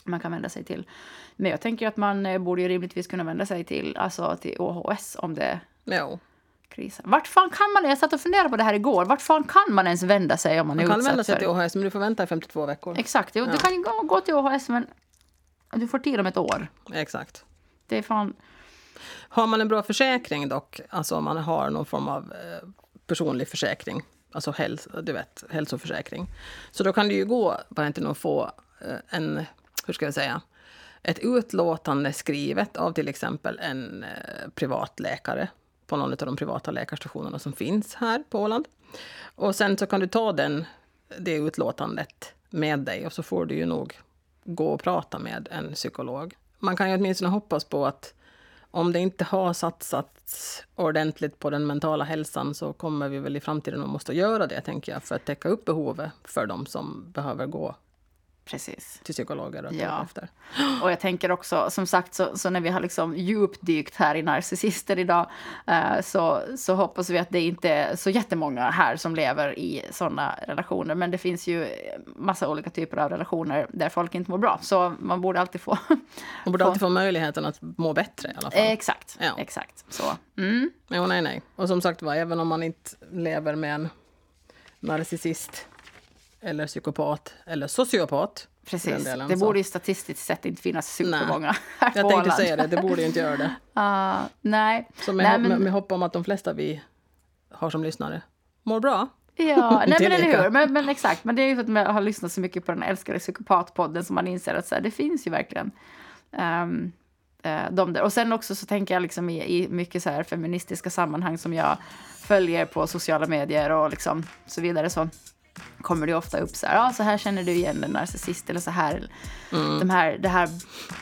man kan vända sig till. Men jag tänker att man eh, borde ju rimligtvis kunna vända sig till, alltså till OHS om det Jo. krisar. Vart fan kan man, jag satt och funderade på det här igår, vart fan kan man ens vända sig om man, Man är kan utsatt vända sig för... till OHS, men du får vänta i 52 veckor. Exakt, Ja. du kan ju gå, till OHS men du får tid om ett år. Exakt. Det är fan... Har man en bra försäkring dock, alltså om man har någon form av eh, personlig försäkring, alltså häls du vet, hälsoförsäkring, så då kan du ju gå, bara inte nog få eh, en, hur ska jag säga, ett utlåtande skrivet av till exempel en eh, privatläkare på någon av de privata läkarstationerna som finns här på Åland. Och sen så kan du ta den, det utlåtandet med dig och så får du ju nog gå och prata med en psykolog. Man kan ju åtminstone hoppas på att om det inte har satsats ordentligt på den mentala hälsan så kommer vi väl i framtiden att måste göra det, tänker jag, för att täcka upp behovet för de som behöver gå Precis. till psykologer och Ja. efter. Och jag tänker också, som sagt, så, så när vi har liksom djupdykt här i narcissister idag eh, så, så hoppas vi att det inte är så jättemånga här som lever i sådana relationer. Men det finns ju massa olika typer av relationer där folk inte mår bra. Så man borde alltid få... Man borde få- alltid få möjligheten att må bättre i alla fall. Eh, exakt, Ja. exakt. Så. Mm. Jo, nej, nej. Och som sagt var, även om man inte lever med en narcissist eller psykopat eller sociopat. Precis. delen, Det borde ju statistiskt sett inte finnas supermånga här på Jag tänkte Åland. säga det, det borde ju inte göra det. Ah, nej. Så med, nej, hopp, men- med, med hopp om att de flesta vi har som lyssnare mår bra. Ja, nej men eller hur. Men, men exakt, men det är ju för att man har lyssnat så mycket på den älskade psykopatpodden som man inser att så här, det finns ju verkligen um, de där. Och sen också så tänker jag liksom i, i mycket så här feministiska sammanhang som jag följer på sociala medier och liksom så vidare så kommer det ofta upp så här, ja så här känner du igen en narcissist eller så här, Mm. de här, det här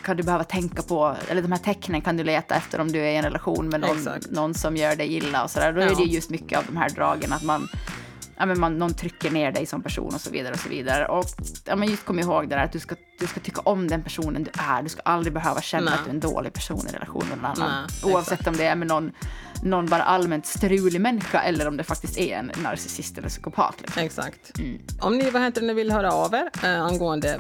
kan du behöva tänka på, eller de här tecknen kan du leta efter om du är i en relation med någon, Exakt. någon som gör dig illa och så där. Då är Ja. det just mycket av de här dragen att man ja, men man, någon trycker ner dig som person och så vidare. och så vidare. Och ja, men just kom ihåg det där att du ska, du ska tycka om den personen du är. Du ska aldrig behöva känna Nej. att du är en dålig person i relation med någon annan. Nej, Oavsett om det är med någon, någon bara allmänt strulig människa eller om det faktiskt är en narcissist eller psykopat. Liksom. Exakt. Mm. Om ni vad heter det, vill höra av er eh, angående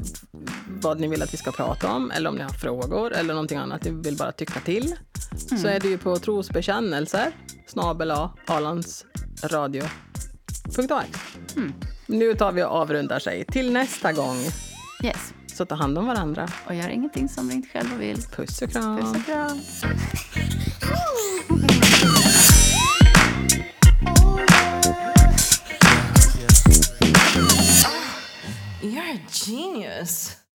vad ni vill att vi ska prata om eller om ni har frågor eller någonting annat, ni vill bara tycka till så Mm. är det ju på trosbekännelser snabel a. Mm. Nu tar vi och avrundar sig. Till nästa gång, Yes. Så ta hand om varandra. Och gör ingenting som du inte själv vill. Puss och kram. Puss och kram. You're a genius.